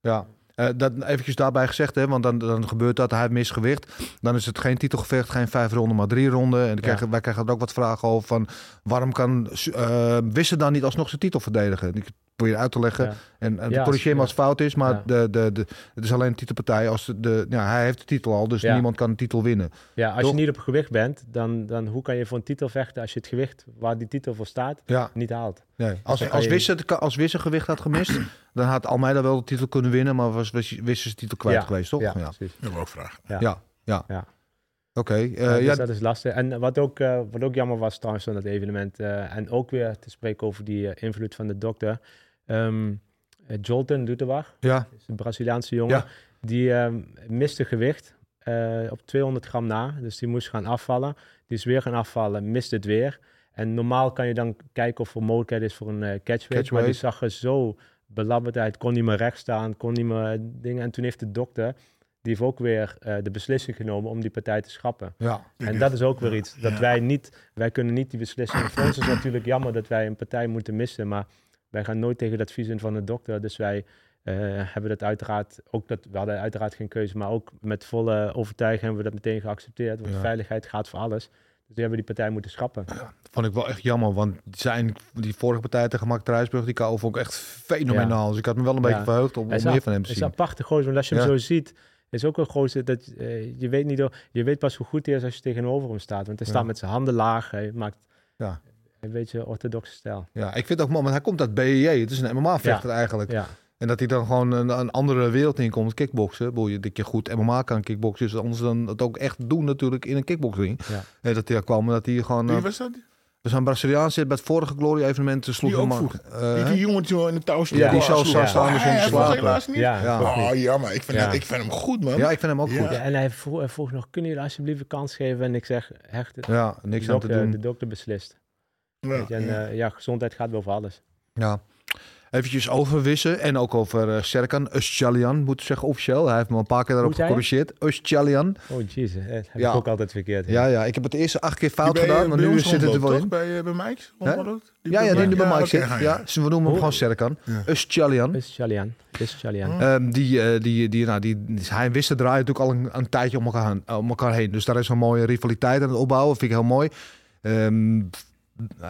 ja. Eh, dat eventjes daarbij gezegd, hè, want dan, dan gebeurt dat, hij heeft misgewicht. Dan is het geen titelgevecht, geen vijf ronden, maar drie ronden. En dan krijgen, wij krijgen er ook wat vragen over van... waarom kan uh, Wissen dan niet alsnog zijn titel verdedigen? Ik probeer uit te leggen. Ja. En, en Ja, corrigeer me als het fout is, maar Ja. de, de, de, het is alleen een titelpartij. Als de, de, ja, hij heeft de titel al, dus Ja. niemand kan de titel winnen. Ja, als Toch? je niet op gewicht bent, dan, dan hoe kan je voor een titel vechten als je het gewicht waar die titel voor staat Ja, niet haalt? nee. Als, dan als, je- Wissen, het- als Wissen gewicht had gemist, dan had Almeida wel de titel kunnen winnen, maar was Wissen zijn titel kwijt Ja, geweest, toch? Ja, Ja, precies. Dat wil ik vragen. Ja. ja. ja. Ja. Oké, eh, Ja, dus ja, dat is lastig. En wat ook, eh, wat ook jammer was trouwens van het evenement, eh, en ook weer te spreken over die eh, invloed van de dokter. Eh, Jolton Lutewag, ja, is een Braziliaanse jongen, Ja. die ehm, miste gewicht eh, op 200 gram na. Dus die moest gaan afvallen. Die is weer gaan afvallen, mist het weer. En normaal kan je dan kijken of er mogelijkheid is voor een eh catchweight. Maar die zag er zo belabberd uit, kon niet meer recht staan, kon niet meer dingen. En toen heeft de dokter, die heeft ook weer de beslissing genomen om die partij te schrappen. ja. En dat is ook weer iets dat Ja. wij niet, wij kunnen niet die beslissing. Voor ons is natuurlijk jammer dat wij een partij moeten missen, maar wij gaan nooit tegen het advies in van de dokter. Dus wij eh, hebben dat uiteraard, ook dat, we hadden uiteraard geen keuze, maar ook met volle overtuiging hebben we dat meteen geaccepteerd. Want Ja. veiligheid gaat voor alles. Dus die hebben die partij moeten schrappen. vond ik wel echt jammer, want zijn, die vorige partij tegen Mark die KO vond ik echt fenomenaal. Dus ik had me wel een beetje verheugd om, is meer van hem te is zien. een aparte gozer, want als je hem zo ziet, is ook een gozer dat eh, je weet niet, je weet pas hoe goed hij is als je tegenover hem staat. Want hij staat met zijn handen laag, hij maakt Ja. Een beetje orthodoxe stijl. Ja, ik vind het ook mooi, want hij komt uit BEJ. Het is een MMA-vechter eigenlijk. Ja, En dat hij dan gewoon een, een andere wereld inkomt, kickboksen. Boel je dat je goed MMA kan kickboksen. Dus anders dan het ook echt doen natuurlijk in een kickboxring. Ja. En dat hij daar kwam en dat hij gewoon... Wie eh, was dat? we zijn Braziliaans zit bij het vorige Glory-evenement. Sloeg Die ook eh, Die, hè? die jongen die zo in de touw stond. Ja, die zou staan dus helaas niet. ja, Ja. Oh, jammer. Ik vind, Ja. hem, ik vind hem goed, man. Ja, ik vind hem ook Ja. goed. Ja, en hij vroeg, hij vroeg nog, kunnen jullie alsjeblieft een kans geven? En ik zeg, echt, de, Ja, niks aan te doen. de dokter beslist. Ja, Weet je, en ja. eh, ja, gezondheid gaat boven alles. Ja. Eventjes over Wissen en ook over eh, Serkan Özcalian, moet ik zeggen officieel. Hij heeft me een paar keer daarop gecorrigeerd. Özcalian. Oh jezus, eh, dat heb Ja. ik ook altijd verkeerd. Ja, ja, ik heb het eerste acht keer fout bij, gedaan, maar nu zit het er wel toch? in. Bij, eh, bij? Die Ja, ja, die nu bij Mike zit. Ja, ze noemen hem Hoe- gewoon Serkan. Ja. Özcalian. Oh. Ehm, die, die, die, nou, die, hij en Wisten draaien natuurlijk al een, een tijdje om elkaar, heen- om elkaar heen. Dus daar is een mooie rivaliteit aan het opbouwen. Vind ik heel mooi. Ehm eh,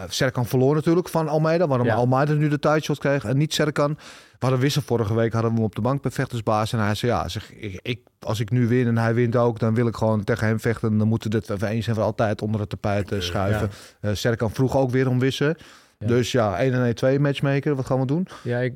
Serkan verloor natuurlijk van Almeida. Waarom Ja. Almeida nu de tijdshot kreeg en niet Serkan. We hadden Wissel vorige week hadden we hem op de bank bij vechtersbaas. En hij zei, ja, zeg, ik, ik, als ik nu win en hij wint ook... dan wil ik gewoon tegen hem vechten. Dan moeten we dit even eens en voor altijd onder het tapijt eh, schuiven. Eh Serkan vroeg ook weer om Wissen. Ja. Dus ja, 1 en 1, 2 matchmaker. Wat gaan we doen? Ja, ik,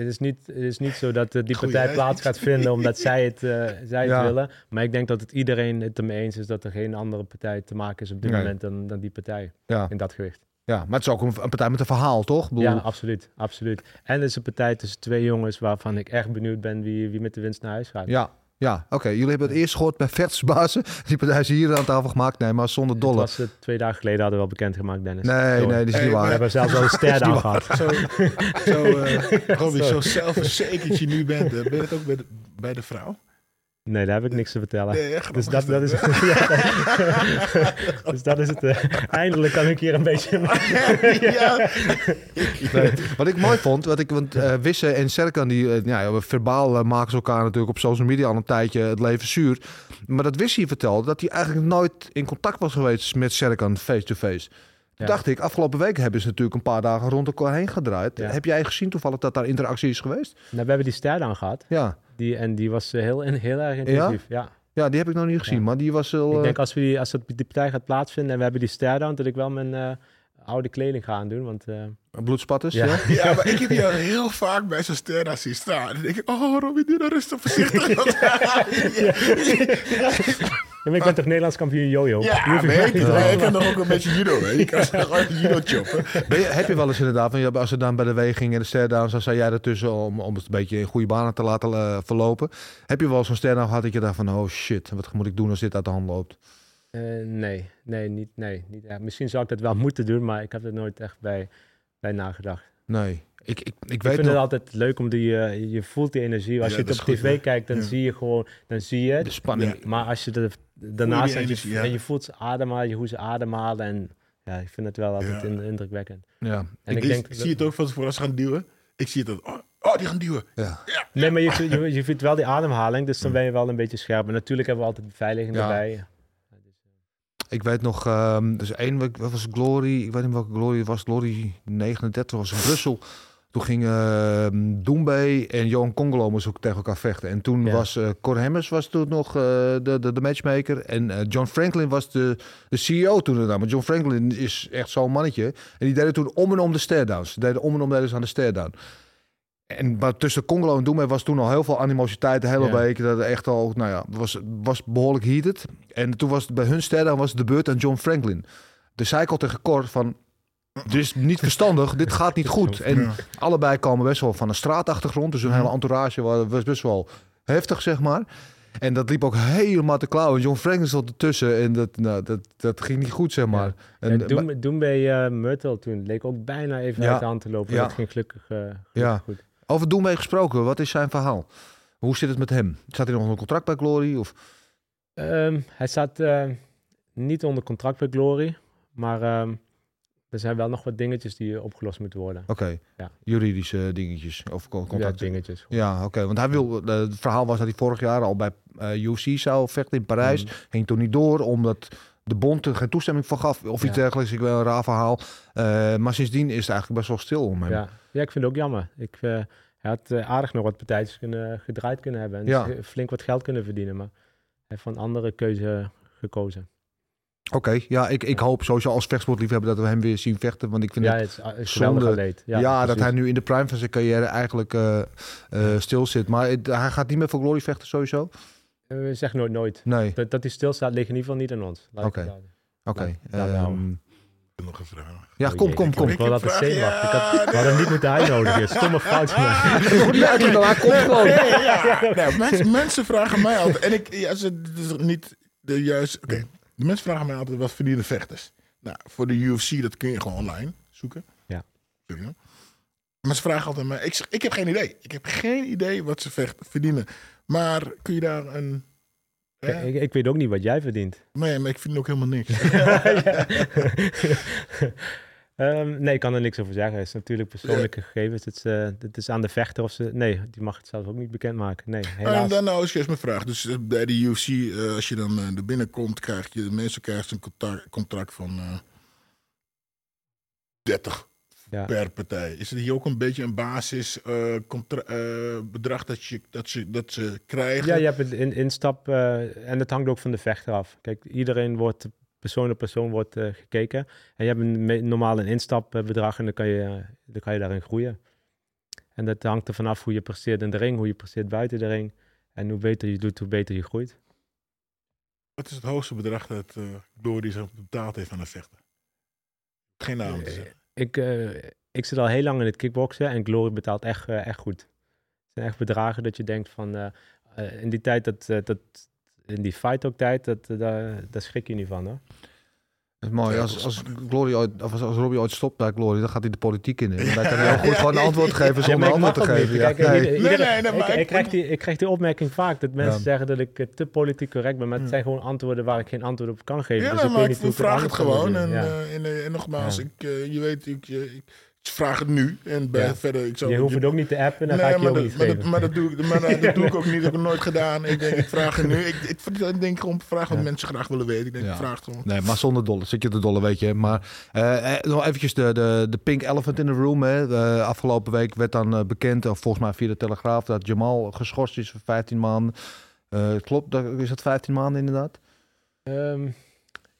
het, is niet, het is niet zo dat eh, die partij plaats gaat vinden omdat zij het, eh, zij het willen. Maar ik denk dat het iedereen het ermee eens is dat er geen andere partij te maken is op dit Nee. moment dan, dan die partij Ja, in dat gewicht. ja, maar het is ook een, een partij met een verhaal, toch? Bedoel, Ja, absoluut, absoluut. En het is een partij tussen twee jongens waarvan ik echt benieuwd ben wie, wie met de winst naar huis gaat. Ja, ja oké. Jullie hebben het eerst gehoord bij vechtersbazen. Die partij is hier aan tafel gemaakt. Nee, maar zonder dolle. was eh, twee dagen geleden hadden we wel bekendgemaakt, Dennis. Nee, nee, dat is Hey, niet maar- We waar. hebben zelfs wel een ster down gehad. Zo, zo, eh Robbie, zo zelfverzekerd je nu bent. eh, Ben je het ook bij de, bij de vrouw? Nee, daar heb ik niks te vertellen. Nee, echt Dus grappig dat, dat is, ja, dus dat is het. eh, eindelijk kan ik hier een beetje. ja. Nee, wat ik mooi vond, wat ik, want eh Wisse en Serkan, die, eh, ja, verbaal maken ze elkaar natuurlijk op social media al een tijdje het leven zuur. Maar dat Wisse hier vertelde, dat hij eigenlijk nooit in contact was geweest met Serkan face-to-face. Toen Ja. dacht ik, afgelopen week hebben ze natuurlijk een paar dagen rond elkaar heen gedraaid. Ja. Heb jij gezien toevallig dat daar interactie is geweest? Nou, we hebben die ster down gehad. Ja, Die, en die was eh, heel, heel erg intensief. Ja? ja die heb ik nog niet gezien, Ja. maar die was wel... Ik eh, denk als, we die, als dat, die partij gaat plaatsvinden en we hebben die ster down, dat ik wel mijn eh, oude kleding ga aandoen. Want eh, bloedspatters, Ja. ja. ja, maar ik heb je heel vaak bij zo'n ster zien staan. En dan denk ik, oh Robbie, doe nou rustig voorzichtig. ja, maar ik ben toch Nederlands kampioen jojo? Ja, mij ik, ik kan nog ook een beetje judo. Hè. Je kan gewoon judo choppen. Je, heb je wel eens inderdaad, van, als ze dan bij de weging en de ster-down, dan zei jij ertussen om, om het een beetje in goede banen te laten eh, verlopen. Heb je wel zo'n ster-down gehad dat je dacht van, oh shit, wat moet ik doen als dit uit de hand loopt? Eh, nee, nee, niet, nee. Niet, echt. misschien zou ik dat wel moeten doen, maar ik heb er nooit echt bij, bij nagedacht. Nee, ik, ik, ik Ik weet vind nog, het altijd leuk om die, eh, je voelt die energie. Als Ja, je het op goed, tv hè? kijkt, dan Ja. zie je gewoon, dan zie je de het. spanning. Maar als je er daarnaast en je, en je voelt ze ademhalen, hoe ze ademhalen. En ja, ik vind het wel altijd Ja. in- indrukwekkend. Ja, En ik, ik, denk, zie het ook van tevoren als ze gaan duwen. Ik zie het oh, oh, die gaan duwen. ja. Nee, maar je, je, je vindt wel die ademhaling, dus dan ben je wel een beetje scherp. En natuurlijk hebben we altijd beveiliging Ja. erbij. Ik weet nog, ehm dus één wat was Glory, ik weet niet welke Glory was, Glory 39 was in Brussel. Toen gingen uh, Doembe en Johan Congolo moesten ook tegen elkaar vechten. En toen Ja. was eh Cor Hemmers was toen nog eh, de, de, de matchmaker. En eh, John Franklin was de, de CEO toen. Maar John Franklin is echt zo'n mannetje. En die deden toen om en om de stare-downs. Die deden om en om deden ze aan de stare-down. En maar tussen Congolo en Doembe was toen al heel veel animositeit de hele Ja. week. Dat echt al, nou ja, was, was behoorlijk heated. En toen was het bij hun stare-down was het de beurt aan John Franklin. Dus zei ik al tegen Cor van... Dit is niet verstandig, dit gaat niet goed. En allebei komen best wel van een straatachtergrond. Dus hun hele entourage wa- was best wel heftig, zeg maar. En dat liep ook helemaal te klauwen. John Franklin zat ertussen en dat, nou, dat, dat ging niet goed, zeg maar. En, En maar- doen, bij Myrtle toen leek ook bijna even Ja. uit de hand te lopen. Ja. Dat ging gelukkig, eh, gelukkig Ja. goed. over Doemee gesproken, wat is zijn verhaal? Hoe zit het met hem? Staat hij nog onder contract bij Glory? Of? Ehm, hij staat eh, niet onder contract bij Glory, maar ehm, er zijn wel nog wat dingetjes die opgelost moeten worden. Oké, Ja. juridische dingetjes of co- Ja, contact. dingetjes. Ja, oké. Want hij wil. eh, het verhaal was dat hij vorig jaar al bij eh UC zou vechten in Parijs. Mhm. Ging toen niet door, omdat de bond er geen toestemming voor gaf. Of iets Ja. dergelijks. Ik wil een raar verhaal. Eh, maar sindsdien is het eigenlijk best wel stil om hem. Ja. ja, ik vind het ook jammer. Ik, hij had aardig nog wat partijtjes kunnen, gedraaid kunnen hebben en f- flink wat geld kunnen verdienen, maar hij heeft een andere keuze gekozen. Oké, ja, ik, ik hoop sowieso als vechtsportliefhebber dat we hem weer zien vechten. Want ik vind Ja, het het is geweldige zonde. Ja, Ja, dat hij nu in de prime van zijn carrière eigenlijk eh, eh, stil zit. Maar het- hij gaat niet meer voor Glory vechten sowieso? Eh, We zeggen nooit nooit. Nee, Dat, dat hij stilstaat ligt in ieder geval niet aan ons. Oké. oké. Ja, Ehm, houden. Ik heb nog een vraag. ja, Oh kom, kom, ik- kom. Ik wil dat het zenuwachtig. Ik had, ja, we hadden hem niet moeten uitnodigen. Stomme fout niet hij komt gewoon. ja, nou, mensen, mensen vragen mij altijd. En ik, ja, ze, is niet de juiste. Oké, de mensen vragen mij altijd wat verdienen vechters. Nou, voor de UFC, dat kun je gewoon online zoeken. Ja. Sorry, hoor. Maar ze vragen altijd maar. Ik zeg, ik heb geen idee. Ik heb geen idee wat ze vecht, verdienen. Maar kun je daar een... Hè? ik, ik weet ook niet wat jij verdient. Nee, maar ik vind ook helemaal niks. Ehm, nee, ik kan er niks over zeggen. Het is natuurlijk persoonlijke gegevens. Het is, eh, het is aan de vechter of ze... Nee, die mag het zelf ook niet bekendmaken. Nee, En helaas. dan nou is eerst mijn vraag. Dus eh, bij de UFC, eh, als je dan eh, er binnenkomt, krijg je de meeste krijgt een contract van eh 30 Ja. per partij. Is het hier ook een beetje een basis eh, contra- eh, bedrag dat, je, dat, ze, dat ze krijgen? Ja, je hebt een in, instap en het hangt ook van de vechter af. Kijk, iedereen wordt, persoon op persoon wordt eh, gekeken. En je hebt een, normaal een instapbedrag en dan kan, je, eh, dan kan je daarin groeien. En dat hangt er vanaf hoe je presteert in de ring, hoe je presteert buiten de ring. En hoe beter je doet, hoe beter je groeit. Wat is het hoogste bedrag dat eh Glory zo betaald heeft aan een vechter? Geen naam te zeggen. Ik, ik zit al heel lang in het kickboksen en Glory betaalt echt, echt goed. Het zijn echt bedragen dat je denkt van... in die tijd, dat, dat, in die fight ook tijd, dat, eh, daar, daar schrik je niet van hoor. Dat is mooi. Ja, Als, als, Glory ooit, of als, als Robbie ooit stopt bij Glory, dan gaat hij de politiek in. En dan kan hij heel goed gewoon een antwoord geven zonder ik antwoord te geven. Ja. Kijk, Nee. ieder- iedereen- nee, ik, ik- ik, krijg die, ik krijg die opmerking vaak, dat mensen Ja. zeggen dat ik eh, te politiek correct ben, maar het zijn gewoon antwoorden waar ik geen antwoord op kan geven. Ja, dus ik maar weet ik niet hoe vraag het gewoon. En, Ja. eh, en, eh, en nogmaals, Ja. ik, eh, je weet, ik, eh, ik vraag het nu. En bij Ja. verder, ik zou, je hoeft het ook niet te appen, dan ga ik je maar, ook dat, niet maar, dat, maar dat doe ik, maar dat, doe ik ook niet. Dat heb ik nooit gedaan. Ik denk, ik vraag het nu. Ik, ik, ik denk gewoon vraag wat Ja. mensen graag willen weten. Ik denk, Ja. ik vraag het gewoon. Nee, maar zonder dolle. Zit je de dolle, weet je. Maar eh, eh, nog eventjes de, de, de pink elephant in the room. Hè. Afgelopen week werd dan eh, bekend, of volgens mij via de Telegraaf, dat Jamal geschorst is voor 15 maanden. Eh, klopt, dat, is dat 15 maanden inderdaad? Ehm,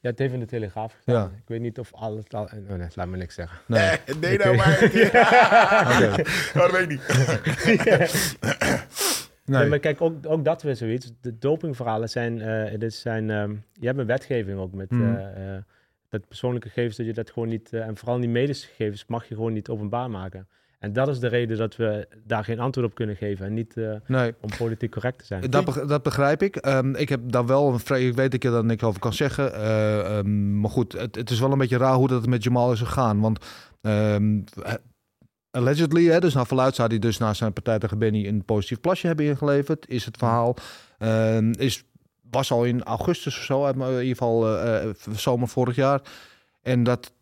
ja, het heeft in de Telegraaf gestaan. Ja. Ik weet niet of alles... Al, oh nee, laat me niks zeggen. Nee. Eh, nee, nou maar. Dat weet ik niet. Nee. Nee. maar kijk, ook, ook dat weer zoiets. De dopingverhalen zijn... eh dit zijn ehm, je hebt een wetgeving ook met... Eh, dat persoonlijke gegevens, dat je dat gewoon niet... en vooral die medische gegevens mag je gewoon niet openbaar maken. En dat is de reden dat we daar geen antwoord op kunnen geven. En niet eh, nee. om politiek correct te zijn. Dat, beg- dat begrijp ik. Ehm, ik heb daar wel een vrij. Ik weet dat ik er daar niks over kan zeggen. Eh, ehm, maar goed, het, het is wel een beetje raar hoe dat met Jamal is gegaan. Want eh, allegedly, hè, dus naar verluid zou hij dus na zijn partij tegen Benny een positief plasje hebben ingeleverd. Is het verhaal. Is, was al in augustus of zo, in ieder geval zomer vorig jaar. En dat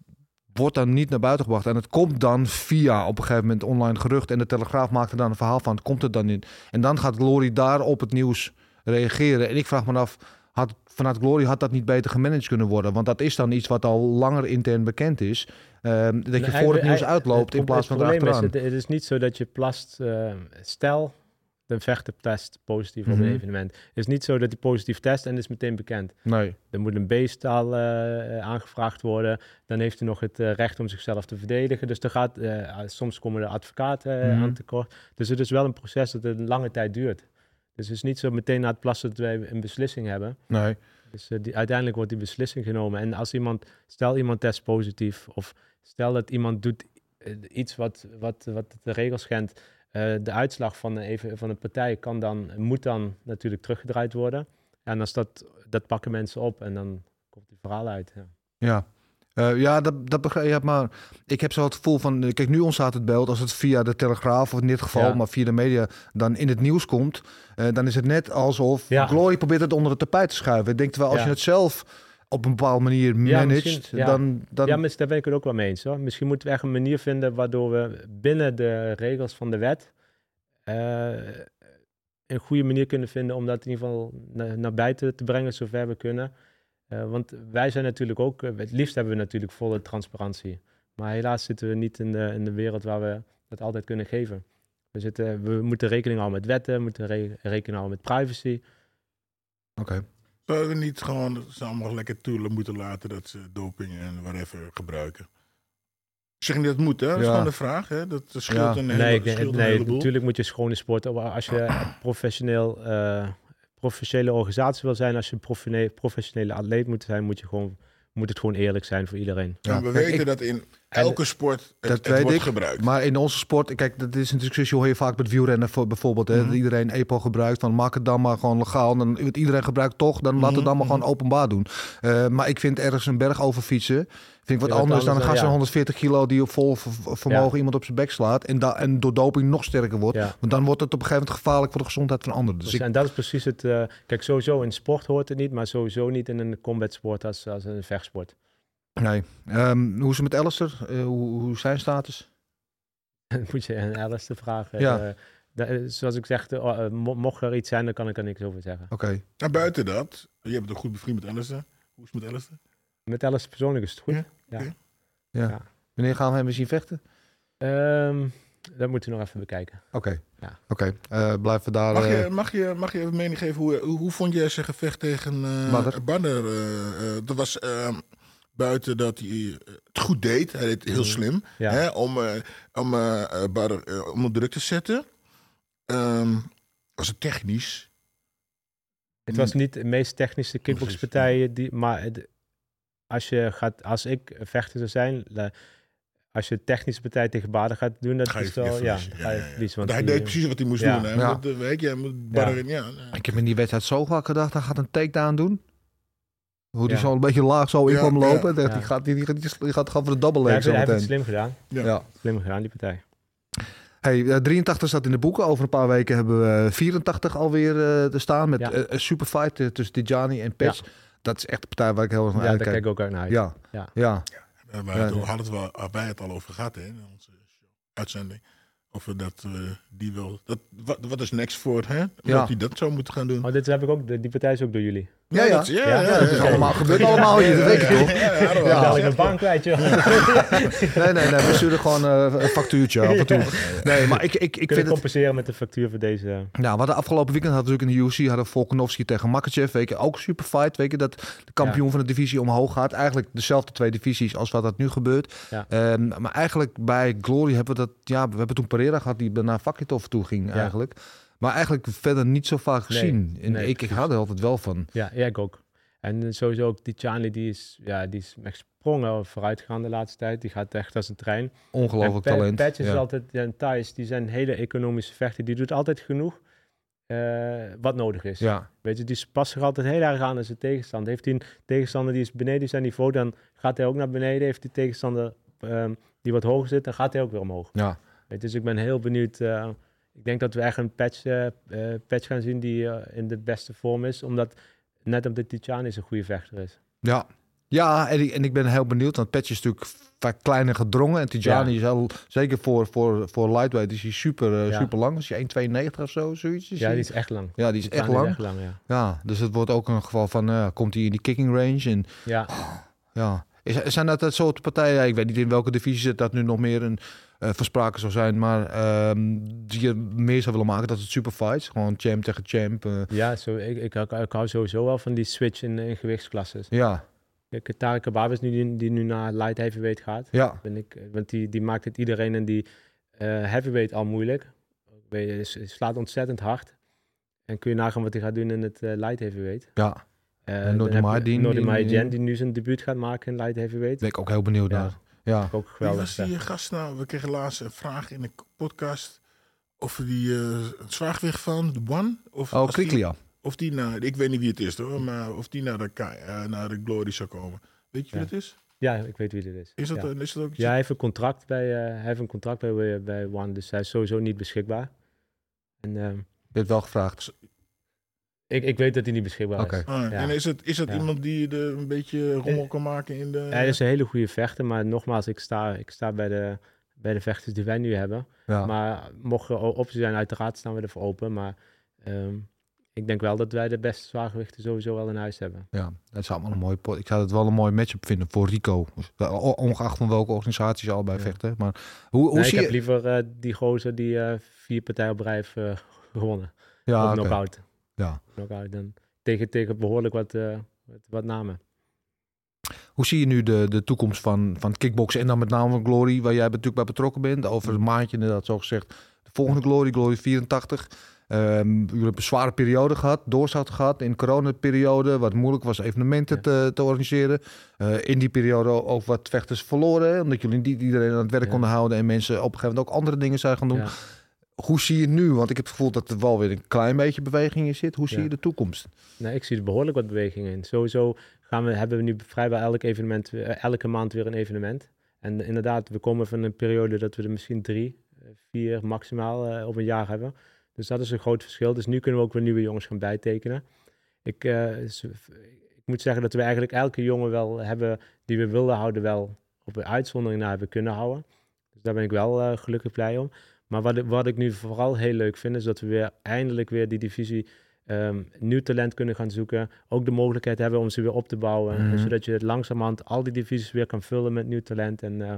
wordt dan niet naar buiten gebracht. En het komt dan via op een gegeven moment online gerucht. En de Telegraaf maakt er dan een verhaal van. Komt het dan in? En dan gaat Glory daar op het nieuws reageren. En ik vraag me af, had, vanuit Glory had dat niet beter gemanaged kunnen worden? Want dat is dan iets wat al langer intern bekend is. Ehm, dat je voor het nieuws uitloopt in plaats van erachteraan. Is, het, het is niet zo dat je plast... eh, stel, de vechter test positief op Mhm. een evenement. Het is niet zo dat hij positief test en is meteen bekend. Nee. Er moet een B-staal eh, aangevraagd worden. Dan heeft hij nog het eh, recht om zichzelf te verdedigen. Dus er gaat, eh, soms komen de advocaten eh, Mhm. aan tekort. Dus het is wel een proces dat een lange tijd duurt. Dus het is niet zo meteen na het plassen dat wij een beslissing hebben. Nee. Dus die, uiteindelijk wordt die beslissing genomen. En als iemand, stel iemand test positief, of stel dat iemand doet iets wat, wat, wat de regels schendt, eh, de uitslag van een, even, van een partij kan dan, moet dan natuurlijk teruggedraaid worden. En als dat, dat pakken mensen op en dan komt die verhaal uit. Ja. Ja. Eh, ja, dat, dat begrijp ja, maar ik heb zo het gevoel van, kijk, nu ontstaat het beeld als het via de Telegraaf, of in dit geval, Ja. maar via de media, dan in het nieuws komt, eh, dan is het net alsof Ja. Glory probeert het onder het tapijt te schuiven. Ik denk terwijl als Ja. je het zelf op een bepaalde manier misschien, ja. dan, dan ja, daar ben ik het ook wel mee eens. Hoor. Misschien moeten we echt een manier vinden waardoor we binnen de regels van de wet eh, een goede manier kunnen vinden om dat in ieder geval na- naar buiten te brengen zover we kunnen. Eh, want wij zijn natuurlijk ook, eh, het liefst hebben we natuurlijk volle transparantie. Maar helaas zitten we niet in de, in de wereld waar we dat altijd kunnen geven. We, zitten, we moeten rekening houden met wetten, we moeten re- rekening houden met privacy. Oké. Zouden we niet gewoon ze allemaal lekker toelen moeten laten dat ze doping en whatever gebruiken? Ik zeg niet dat het moet, hè? Dat is Ja. gewoon de vraag, hè? Dat scheelt Ja. een, hele, Nee, ik denk- scheelt een nee heleboel. natuurlijk moet je schone sport. Als je professioneel, eh, professionele organisatie wil zijn, als je een professionele atleet moet zijn, moet, je gewoon, moet het gewoon eerlijk zijn voor iedereen. Ja. En we Kijk, weten ik- dat in elke sport het, dat het weet wordt ik, gebruikt. Maar in onze sport, kijk, dat is een discussie hoor je vaak met wielrennen voor, bijvoorbeeld. Hè, Mhm. Dat iedereen EPO gebruikt, dan maak het dan maar gewoon legaal. Dan, iedereen gebruikt toch, dan laat het dan maar Mhm, gewoon openbaar doen. Eh, maar ik vind ergens een berg over fietsen. Vind ik wat anders dan een anders gast van ja. 140 kilo die op vol ver- vermogen iemand op zijn bek slaat. En, da en door doping nog sterker wordt. Ja. Want dan wordt het op een gegeven moment gevaarlijk voor de gezondheid van anderen. Dus Dus ik, en dat is precies het. eh, kijk, sowieso in sport hoort het niet, maar sowieso niet in een combat sport als, als een vechtsport. nee. Ehm, hoe is het met Alistair? Eh, hoe, hoe is zijn status? Moet je aan Alice vragen. Ja. Eh, zoals ik zeg, mo- mocht er iets zijn, dan kan ik er niks over zeggen. Oké. Nou, buiten dat, je bent ook goed bevriend met Alistair. Hoe is het met Alistair? Met Alice persoonlijk is het goed. Ja, Ja. Ja. Ja. Wanneer gaan we hem zien vechten? Ehm, dat moeten we nog even bekijken. Oké. Ja. Oké. Eh, blijven we daar... Mag eh, je, mag, je, mag je even mening geven, hoe, hoe, hoe vond jij zijn gevecht tegen eh eh, eh, dat was eh, buiten dat hij eh, het goed deed. Hij deed het heel slim Ja. hè, om, eh om eh eh, eh, onder druk te zetten. Ehm, was het technisch? Het was niet de meest technische kickboxpartij, die, maar het- als, je gaat, als ik vechter zou zijn, als je technische partij tegen Baden gaat doen, dat Ga je is wel, ja, verliezen. Want Want hij die- deed precies wat hij moest Ja. doen. Hè? Ja. Want, eh, weet je, moet Badr... Ja. Ja, Ik heb in die wedstrijd zo vaak gedacht, hij gaat een takedown doen. Hoe die Ja. zo een beetje laag zo in Ja, kwam ja. lopen. Ja. Die, gaat, die, die, die, die gaat gewoon voor de double hij leg hij heeft het slim gedaan. Ja. Ja. Slim gedaan, die partij. Hey, eh, 83 staat in de boeken. Over een paar weken hebben we 84 alweer eh te staan. Met Ja. eh, een super fight eh, tussen Tijani en Pets. Dat is echt de partij waar ik heel erg naar Ja, daar uitkijk. kijk ik ook uit naar uit. Ja, ja. Ja. We Ja, hadden ja. hadden het wel, wij het al over gehad hè, in onze uitzending. Over dat eh, die wil. Dat, wat, wat is next voor hè? Ja. Dat hij dat zou moeten gaan doen. Oh, dit heb ik ook, die partij is ook door jullie. Ja, ja. dat, ja, Ja, ja, dat is ja. allemaal, gebeurt allemaal hier, dat weet je toch? Ja, ja, Ja, ik een baan kwijt, joh. Nee, nee, nee, we sturen gewoon eh, een factuurtje af en toe. Nee, maar ik, ik, ik Kunnen vind het... compenseren met de factuur voor deze. Nou, we hadden afgelopen weekend hadden we natuurlijk in de UFC hadden we Volkanovski tegen Makachev. Weet je, ook super fight. Weet je, dat de kampioen van de divisie omhoog gaat. Eigenlijk dezelfde twee divisies als wat dat nu gebeurt. Ja. Ehm, maar eigenlijk bij Glory hebben we dat... Ja, we hebben toen Pereira gehad die naar Vakitov toe ging Ja. eigenlijk. Maar eigenlijk verder niet zo vaak Nee, gezien. En nee, ik, ik hou er altijd wel van. Ja, ja, ik ook. En sowieso ook die Charlie, die is, ja, die is echt sprongen vooruit gegaan de laatste tijd. Die gaat echt als een trein. Ongelooflijk en talent. Patch is ja. altijd, ja, en Thijs, die zijn hele economische vechten. Die doet altijd genoeg eh, wat nodig is. ja, Weet je, die past zich altijd heel erg aan aan zijn tegenstander. Heeft hij een tegenstander die is beneden zijn niveau, dan gaat hij ook naar beneden. Heeft die tegenstander ehm, die wat hoger zit, dan gaat hij ook weer omhoog. ja. Weet je, dus ik ben heel benieuwd. eh, ik denk dat we echt een patch, eh, eh, patch gaan zien die eh, in de beste vorm is. Omdat net op de Tijani een goede vechter is. Ja, ja en, ik, en ik ben heel benieuwd, want Patch is natuurlijk vaak kleiner gedrongen. En Tijani Ja. is heel, zeker voor, voor, voor lightweight, is hij super, Ja. super lang. Is hij 1,92 of zo, zoiets? Is Ja, die is echt lang. ja, die is echt lang. echt lang, ja. Ja, dus het wordt ook een geval van, komt hij in die kicking range? En Ja, ja, is, zijn dat dat soort partijen? Ik weet niet in welke divisie zit dat nu nog meer een eh verspraken zou zijn, maar ehm, die je meer zou willen maken, dat het super fights. Gewoon champ tegen champ. eh, ja zo, ik, ik, ik, ik hou sowieso wel van die switch in, in gewichtsklasses. ja, Kijk, Tarek nu die, die nu naar light heavyweight gaat. ja, Ben ik, want die, die maakt het iedereen en die eh, heavyweight al moeilijk. Je, slaat ontzettend hard. En kun je nagaan wat hij gaat doen in het light heavyweight. ja. Uh, Nordi die- Maidin, die nu zijn debuut gaat maken in light heavyweight. Ben ik ook heel benieuwd Ja. naar. Ja, Ook Wie geweldig. was die gast nou? We kregen laatst een vraag in de podcast over die eh het zwaargewicht van de One. Of oh, Kriklia. Of die naar, ik weet niet wie het is hoor, maar of die naar de, eh, naar de Glory zou komen. Weet je wie Ja. dat is? Ja, ik weet wie dit is. Is dat, ja. een- is dat ook Ja, hij heeft een contract bij, eh, hij heeft een contract bij, bij One, dus hij is sowieso niet beschikbaar. En ehm, Je hebt wel gevraagd. Ik, ik weet dat hij niet beschikbaar is. Ah, Ja. En is het, is dat Ja. iemand die er een beetje rommel kan maken in de... Hij is een hele goede vechter, maar nogmaals, ik sta, ik sta bij, de, bij de vechters die wij nu hebben. Ja. Maar mocht er opties zijn, uiteraard staan we ervoor open. Maar ehm, ik denk wel dat wij de beste zwaargewichten sowieso wel in huis hebben. Ja, dat zou allemaal een mooie pot. Ik zou het wel een mooi matchup vinden voor Rico. O- Ongeacht van welke organisatie ze allebei Ja. vechten. Maar hoe, hoe Nee, ik zie heb je... liever eh, die gozer die eh, vier partijen op rij heeft eh, gewonnen. Ja, of oké. Ja. Dan tegen, tegen behoorlijk wat, eh, wat, wat namen. Hoe zie je nu de, de toekomst van, van kickboksen en dan met name van Glory, waar jij natuurlijk bij betrokken bent? Over een maandje inderdaad, zo gezegd. De volgende Glory, Glory 84. Ehm jullie hebben een zware periode gehad, doorstart gehad in de coronaperiode, wat moeilijk was evenementen Ja. te, te organiseren. Eh, in die periode ook wat vechters verloren, hè, omdat jullie niet iedereen aan het werk Ja. konden houden en mensen op een gegeven moment ook andere dingen zijn gaan doen. Ja. Hoe zie je nu? Want ik heb het gevoel dat er wel weer een klein beetje beweging in zit. Hoe zie Ja. je de toekomst? Nee, ik zie er behoorlijk wat beweging in. Sowieso gaan we, hebben we nu vrijwel elk evenement, eh, elke maand weer een evenement. En inderdaad, we komen van een periode dat we er misschien drie, eh, vier maximaal eh, op een jaar hebben. Dus dat is een groot verschil. Dus nu kunnen we ook weer nieuwe jongens gaan bijtekenen. Ik, ik moet zeggen dat we eigenlijk elke jongen wel hebben die we wilden houden, wel op een uitzondering naar hebben kunnen houden. Dus daar ben ik wel gelukkig blij om. Maar wat ik, wat ik nu vooral heel leuk vind, is dat we weer eindelijk weer die divisie ehm, nieuw talent kunnen gaan zoeken. Ook de mogelijkheid hebben om ze weer op te bouwen. Mhm. Zodat je het langzamerhand al die divisies weer kan vullen met nieuw talent. En eh,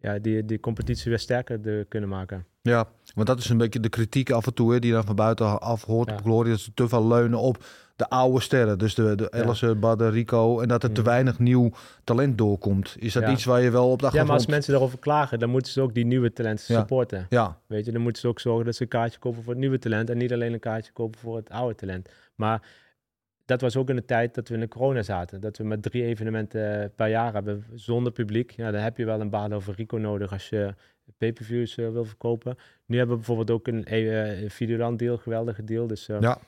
ja, die, die competitie weer sterker te kunnen maken. Ja, want dat is een beetje de kritiek af en toe hè, die je dan van buitenaf hoort Ja. op Glory. Dat ze te veel leunen op de oude sterren. Dus de, de. Ellison, Badde, Rico. En dat er te Mhm. weinig nieuw talent doorkomt. Is dat iets waar je wel op de Ja, maar als mensen daarover klagen, dan moeten ze ook die nieuwe talenten supporten. Ja, Weet je, dan moeten ze ook zorgen dat ze een kaartje kopen voor het nieuwe talent en niet alleen een kaartje kopen voor het oude talent. Maar dat was ook in de tijd dat we in de corona zaten. Dat we met drie evenementen per jaar hebben zonder publiek. Ja, dan heb je wel een baan over Rico nodig als je pay-per-views eh, wil verkopen. Nu hebben we bijvoorbeeld ook een eh, eh, Videoland deal, geweldige deal. Dus Ja.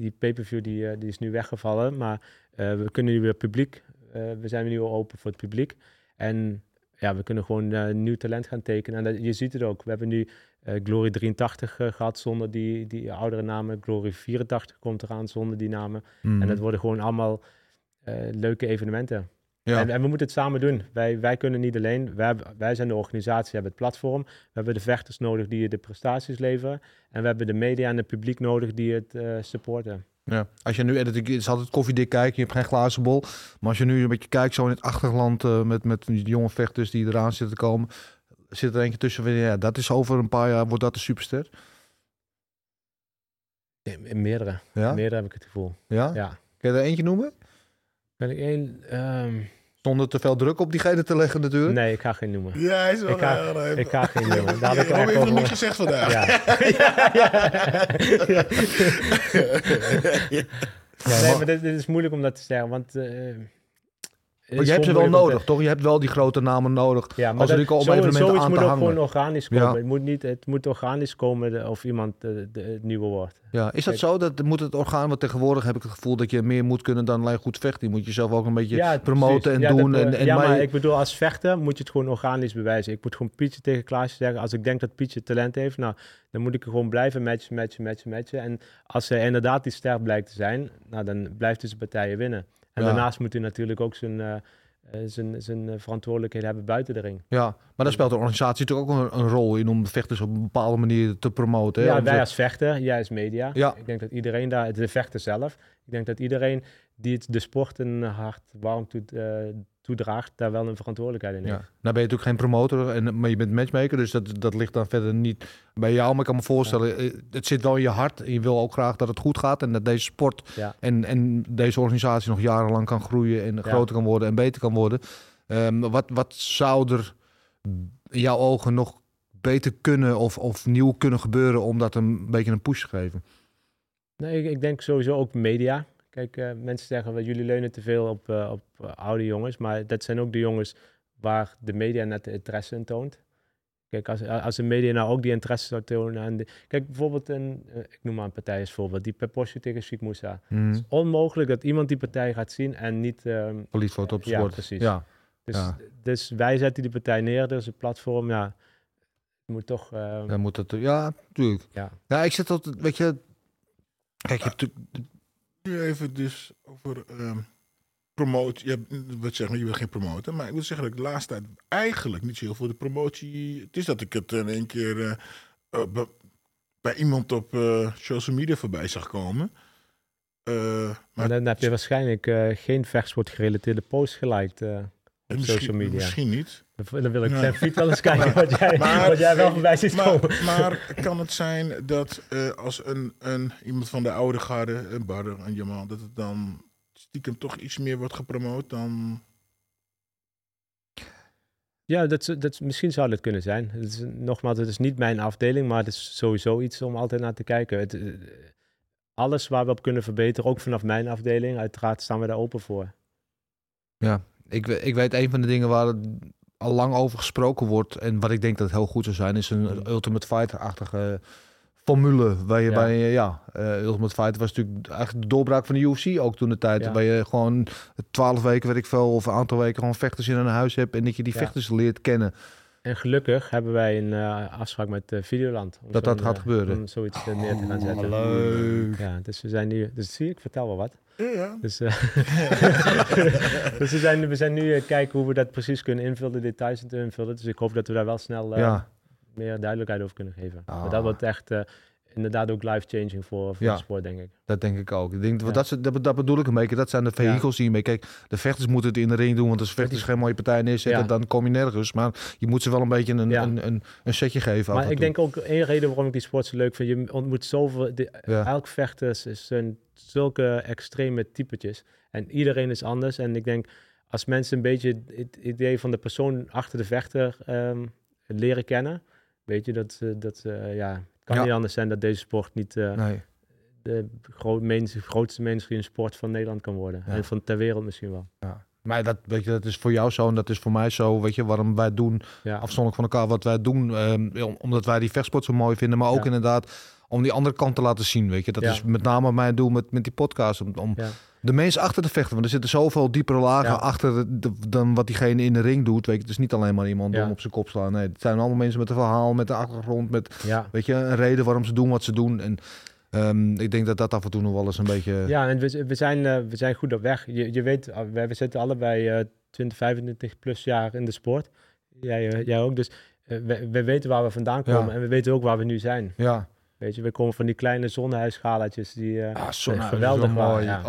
Die pay-per-view die, eh, die is nu weggevallen. Maar eh, we kunnen nu weer publiek. eh, we zijn nu al open voor het publiek. En ja, we kunnen gewoon nieuw talent gaan tekenen. En dat, je ziet het ook. We hebben nu Glory 83 eh, gehad zonder die, die oudere namen. Glory 84 komt eraan zonder die namen. Mhm. En dat worden gewoon allemaal leuke evenementen. Ja. En, en we moeten het samen doen. Wij, wij kunnen niet alleen. Wij, wij zijn de organisatie, we hebben het platform. We hebben de vechters nodig die de prestaties leveren. En we hebben de media en het publiek nodig die het eh, supporten. Ja. Als je nu, en het is altijd koffiedik kijken, je hebt geen glazen bol. Maar als je nu een beetje kijkt, zo in het achterland eh, met, met die jonge vechters die eraan zitten te komen. Zit er eentje tussen van, ja, dat is over een paar jaar, wordt dat de superster. In, in meerdere. Ja? Meerdere heb ik het gevoel. Ja? Ja. Kun je er eentje noemen? Ben ik één? ehm, Zonder te veel druk op diegene te leggen natuurlijk. nee, ik ga geen noemen. Ja, hij is wel Ik ga- Ik ga geen noemen. Daar Ja, had ik nog over- niks gezegd vandaag. Ja. Nee, maar dit, dit is moeilijk om dat te zeggen, want... eh, Maar je hebt ze wel nodig, toch? Je hebt wel die grote namen nodig. Ja, maar als dat, zo- evenementen zoiets aan moet ook gewoon organisch komen. Ja. Het, moet niet, het moet organisch komen de- of iemand de, de, het nieuwe wordt. Ja, is dat Kijk. zo? Dat moet het orgaan, want tegenwoordig heb ik het gevoel dat je meer moet kunnen dan alleen goed vechten. Je moet jezelf ook een beetje Ja, promoten precies. en Ja, doen. dat, en, en ja, maar- ik bedoel, als vechter moet je het gewoon organisch bewijzen. Ik moet gewoon Pietje tegen Klaasje zeggen. Als ik denk dat Pietje talent heeft, nou, dan moet ik er gewoon blijven matchen, matchen, matchen, matchen. En als hij inderdaad die sterk blijkt te zijn, nou, dan blijft hij zijn partijen winnen. En Ja. daarnaast moet hij natuurlijk ook zijn, eh, zijn, zijn verantwoordelijkheid hebben buiten de ring. ja, maar daar speelt de organisatie natuurlijk ook een, een rol in om vechters op een bepaalde manier te promoten. hè? Ja, wij als vechter, jij als media. Ja. Ik denk dat iedereen daar, de vechter zelf, ik denk dat iedereen die het, de sport een hart warm toed- eh, toedraagt, daar wel een verantwoordelijkheid in heeft. Ja. Nou ben je natuurlijk geen promotor, en, maar je bent matchmaker, dus dat, dat ligt dan verder niet bij jou. Maar ik kan me voorstellen, eh, het zit wel in je hart. Je wil ook graag dat het goed gaat en dat deze sport Ja. en, en deze organisatie nog jarenlang kan groeien en groter kan worden en beter kan worden. Ehm, wat, wat zou er in jouw ogen nog beter kunnen of, of nieuw kunnen gebeuren om dat een beetje een push te geven? Nee, ik, ik denk sowieso ook media. Kijk, eh, mensen zeggen wel, jullie leunen te veel op, eh, op eh, oude jongens, maar dat zijn ook de jongens waar de media net de interesse in toont. Kijk, als, als de media nou ook die interesse zou tonen aan de... Kijk, bijvoorbeeld een, ik noem maar een partij als voorbeeld, die Peposje tegen Sheik Moussa. Hmm. Onmogelijk dat iemand die partij gaat zien en niet... ehm, Verlies wordt op Ja, precies. Ja, dus, Ja. dus wij zetten die partij neer, dus een platform, ja, het moet toch... eh, dan moet het. Ja, natuurlijk. ja. Ja, ik zit altijd, weet je. Kijk, je hebt natuurlijk- Nu even dus over ehm promotie. Je hebt, wat zeg maar, je bent geen promotor. Maar ik wil zeggen dat ik de laatste tijd eigenlijk niet zo heel veel de promotie... Het is dat ik het in één keer eh, eh, bij, bij iemand op eh, social media voorbij zag komen. Maar dan heb je waarschijnlijk geen vechtsport gerelateerde post geliked op social media. Misschien niet. Dan wil ik Ja. fiets wel eens kijken wat jij, Maar- wat jij wel voorbij ziet Maar, komen. maar kan het zijn dat eh, als een, een, iemand van de oude garde, een Barder, een Jamal, dat het dan stiekem toch iets meer wordt gepromoot dan... Ja, dat, dat, is- misschien zou dat kunnen zijn. Het is, nogmaals, het is niet mijn afdeling, maar het is sowieso iets om altijd naar te kijken. Het, eh, alles waar we op kunnen verbeteren, ook vanaf mijn afdeling, uiteraard staan we daar open voor. Ja, ik, ik weet een van de dingen waar al lang over gesproken wordt en wat ik denk dat heel goed zou zijn, is een Mm. Ultimate Fighter-achtige formule waar je Ja. bij je, ja, eh Ultimate Fight was natuurlijk eigenlijk de doorbraak van de UFC ook toen de tijd. Ja. Waar je gewoon twaalf weken, weet ik veel, of een aantal weken gewoon vechters in een huis hebt en dat je die vechters leert kennen. En gelukkig hebben wij een eh, afspraak met eh, Videoland. om Dat gaat eh, gebeuren. Om zoiets eh, neer te gaan zetten. leuk. Ja, dus we zijn nu... Dus zie ik vertel wel wat. Ja, ja. Dus, eh, dus we, zijn, we zijn nu kijken hoe we dat precies kunnen invullen, de details in te invullen. Dus ik hoop dat we daar wel snel eh, Ja. meer duidelijkheid over kunnen geven. Ah. Maar dat wordt echt eh, inderdaad ook life-changing voor, voor Ja. de sport, denk ik. Dat denk ik ook. Ik denk, Ja. dat, dat, dat bedoel ik een beetje. Dat zijn de vehicles die je mee... Kijk, de vechters moeten het in de ring doen. Want als vechters geen mooie partij neerzetten, dan kom je nergens. Maar je moet ze wel een beetje een, een, een, een setje geven. Maar ik denk ook één reden waarom ik die sport zo leuk vind. Je ontmoet zoveel. De. Elk vechter is- zulke extreme typetjes. En iedereen is anders. En ik denk, als mensen een beetje het idee van de persoon achter de vechter ehm, leren kennen. Weet je dat, ze- dat ze, ja, kan Ja. niet anders zijn dat deze sport niet eh, Nee. de groot, grootste mainstream sport van Nederland kan worden. Ja. En van ter wereld misschien wel. Ja. Maar dat, weet je, dat is voor jou zo en dat is voor mij zo. Weet je, waarom wij doen, afzonderlijk van elkaar, wat wij doen. ehm, om- omdat wij die vechtsport zo mooi vinden. Maar ook inderdaad om die andere kant te laten zien. Weet je, dat Ja. is met name mijn doel met, met die podcast. Om, om ja. de mensen achter te vechten. Want er zitten zoveel diepere lagen Ja. achter de- de- dan wat diegene in de ring doet. Weet je, het is niet alleen maar iemand dom op zijn kop slaan. Nee, het zijn allemaal mensen met een verhaal, met een achtergrond, met ja. weet je, een reden waarom ze doen wat ze doen. En ehm, ik denk dat dat af en toe nog wel eens een beetje. Ja, en we, we, zijn, eh, we zijn goed op weg. Je, je weet, uh, we, we zitten allebei eh 20, 25 plus jaar in de sport. Jij, eh, jij ook. Dus eh, we, we weten waar we vandaan komen Ja. en we weten ook waar we nu zijn. ja. Weet je, we komen van die kleine zonnehuisschalaatjes die, eh, Ah, zo geweldig zo waren. mooi. Ja.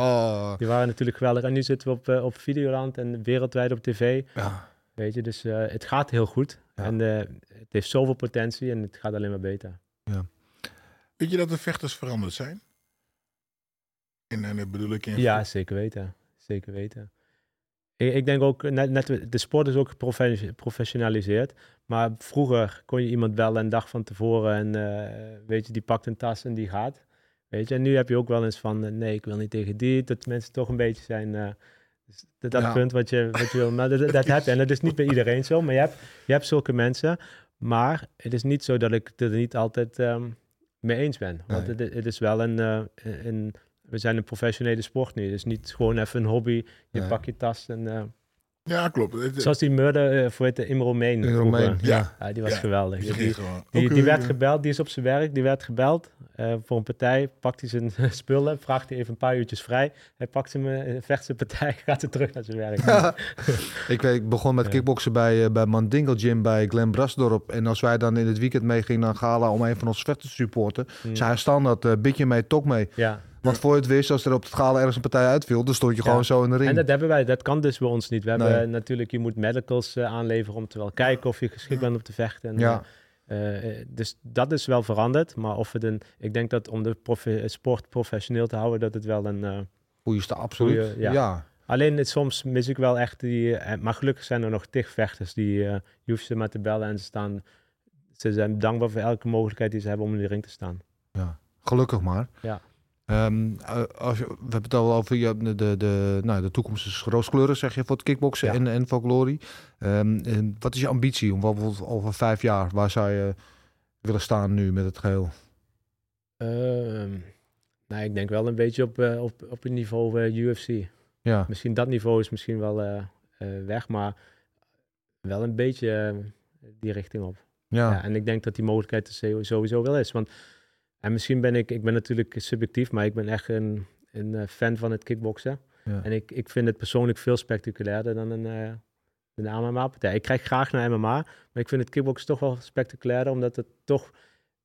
Oh, Die waren natuurlijk geweldig. En nu zitten we op, eh, op Videoland en wereldwijd op tv. ja. Weet je, dus eh, het gaat heel goed. Ja. En eh, het heeft zoveel potentie en het gaat alleen maar beter. Weet je dat de vechters veranderd zijn? En, en dat bedoel ik in... Ja, zeker weten. Zeker weten. Ik, ik denk ook, net, net, de sport is ook geprofe- geprofessionaliseerd. Maar vroeger kon je iemand bellen een dag van tevoren en eh, weet je, die pakt een tas en die gaat. Weet je, en nu heb je ook wel eens van, eh, nee, ik wil niet tegen die. Dat mensen toch een beetje zijn, eh, dus dat, dat Ja. punt wat je, wat je wil. Maar dat, dat heb je. En dat is niet bij iedereen zo, maar je hebt, je hebt zulke mensen. Maar het is niet zo dat ik het er niet altijd ehm, mee eens ben. Want Nee. het, het is wel een, een, we zijn een professionele sport nu. Het is niet gewoon even een hobby. Je Nee. pakt je tas en... eh, Ja, klopt. Het- zoals die murder, eh voor het in Romein. In. Romein, ja. Ja, die was Ja, geweldig. die Die, die, eh, werd gebeld, die is op zijn werk, die werd gebeld eh, voor een partij. Pakt hij zijn spullen, vraagt hij even een paar uurtjes vrij. Hij pakt zijn, eh, vecht zijn partij, gaat hij terug naar zijn werk. ik, weet, ik begon met kickboksen bij, eh, bij Mandingle Gym bij Glen Brasdorp. En als wij dan in het weekend meegingen naar Gala om een van onze vechters te supporten, Mm. zei hij standaard, uh, bitje mee, tok mee. Ja, Want voor het wist, als er op het Gala ergens een partij uitviel, dan stond je Ja. gewoon zo in de ring. en dat hebben wij, dat kan dus bij ons niet. We hebben Nee. natuurlijk, je moet medicals eh, aanleveren om te wel kijken of je geschikt bent om te vechten. En, Ja. eh, eh, dus dat is wel veranderd. Maar of het een, ik denk dat om de sport professioneel te houden, dat het wel een... eh, Goeie sta, absoluut. Goeie, ja. ja. Alleen het, soms mis ik wel echt die. maar gelukkig zijn er nog tig vechters die. eh, je hoeft ze maar te bellen en ze staan. Ze zijn dankbaar voor elke mogelijkheid die ze hebben om in de ring te staan. Gelukkig maar. Ja. Ehm, eh, als je, we hebben het al over de, de, de, nou, de toekomst is rooskleurig, zeg je, voor het kickboksen Ja. en, en voor Glory. Ehm, en wat is je ambitie? Om bijvoorbeeld over vijf jaar, waar zou je willen staan nu met het geheel? Ehm, nou, ik denk wel een beetje op, eh, op, op het niveau eh, UFC. Ja, Misschien dat niveau is misschien wel weg, maar wel een beetje die richting op. ja, Ja, en ik denk dat die mogelijkheid er sowieso wel is. Want, en misschien ben ik, ik ben natuurlijk subjectief, maar ik ben echt een, een eh, fan van het kickboksen. Ja. En ik, ik vind het persoonlijk veel spectaculairder dan een, eh een MMA-partij. Ik krijg graag naar MMA, maar ik vind het kickboksen toch wel spectaculairder, omdat het toch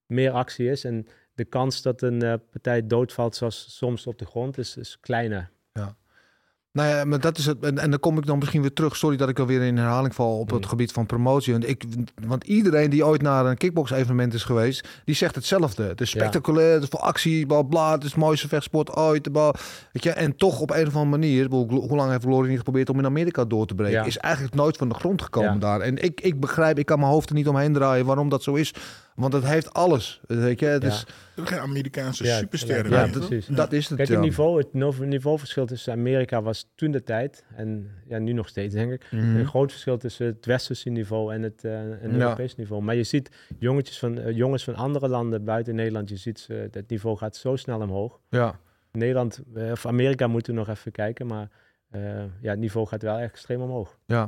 meer actie is. En de kans dat een eh, partij doodvalt, zoals soms op de grond, is, is kleiner. Nou ja, maar dat is het. En, en dan kom ik dan misschien weer terug. Sorry dat ik alweer in herhaling val op het gebied van promotie. Want, ik, want iedereen die ooit naar een kickbox-evenement is geweest, die zegt hetzelfde. Het is spectaculair, het is voor actie, bla bla. Het is het mooiste vechtsport ooit. Bla, weet je? En toch op een of andere manier, hoe lang heeft Glory niet geprobeerd om in Amerika door te breken? Ja. Is eigenlijk nooit van de grond gekomen Ja. daar. En ik, ik begrijp, ik kan mijn hoofd er niet omheen draaien waarom dat zo is. Want het heeft alles. Weet je, het Ja. is, geen Amerikaanse Ja, supersterren. ja, precies. dat is het. Kijk, het niveau, het niveauverschil tussen Amerika was toen de tijd, en ja, nu nog steeds denk ik, Mhm. een groot verschil tussen het westerse niveau en het, eh en Ja. Europese niveau. Maar je ziet jongetjes van, eh, jongens van andere landen buiten Nederland, je ziet ze, het niveau gaat zo snel omhoog. Ja. Nederland eh, of Amerika moeten we nog even kijken, maar eh, ja, het niveau gaat wel echt extreem omhoog. Ja.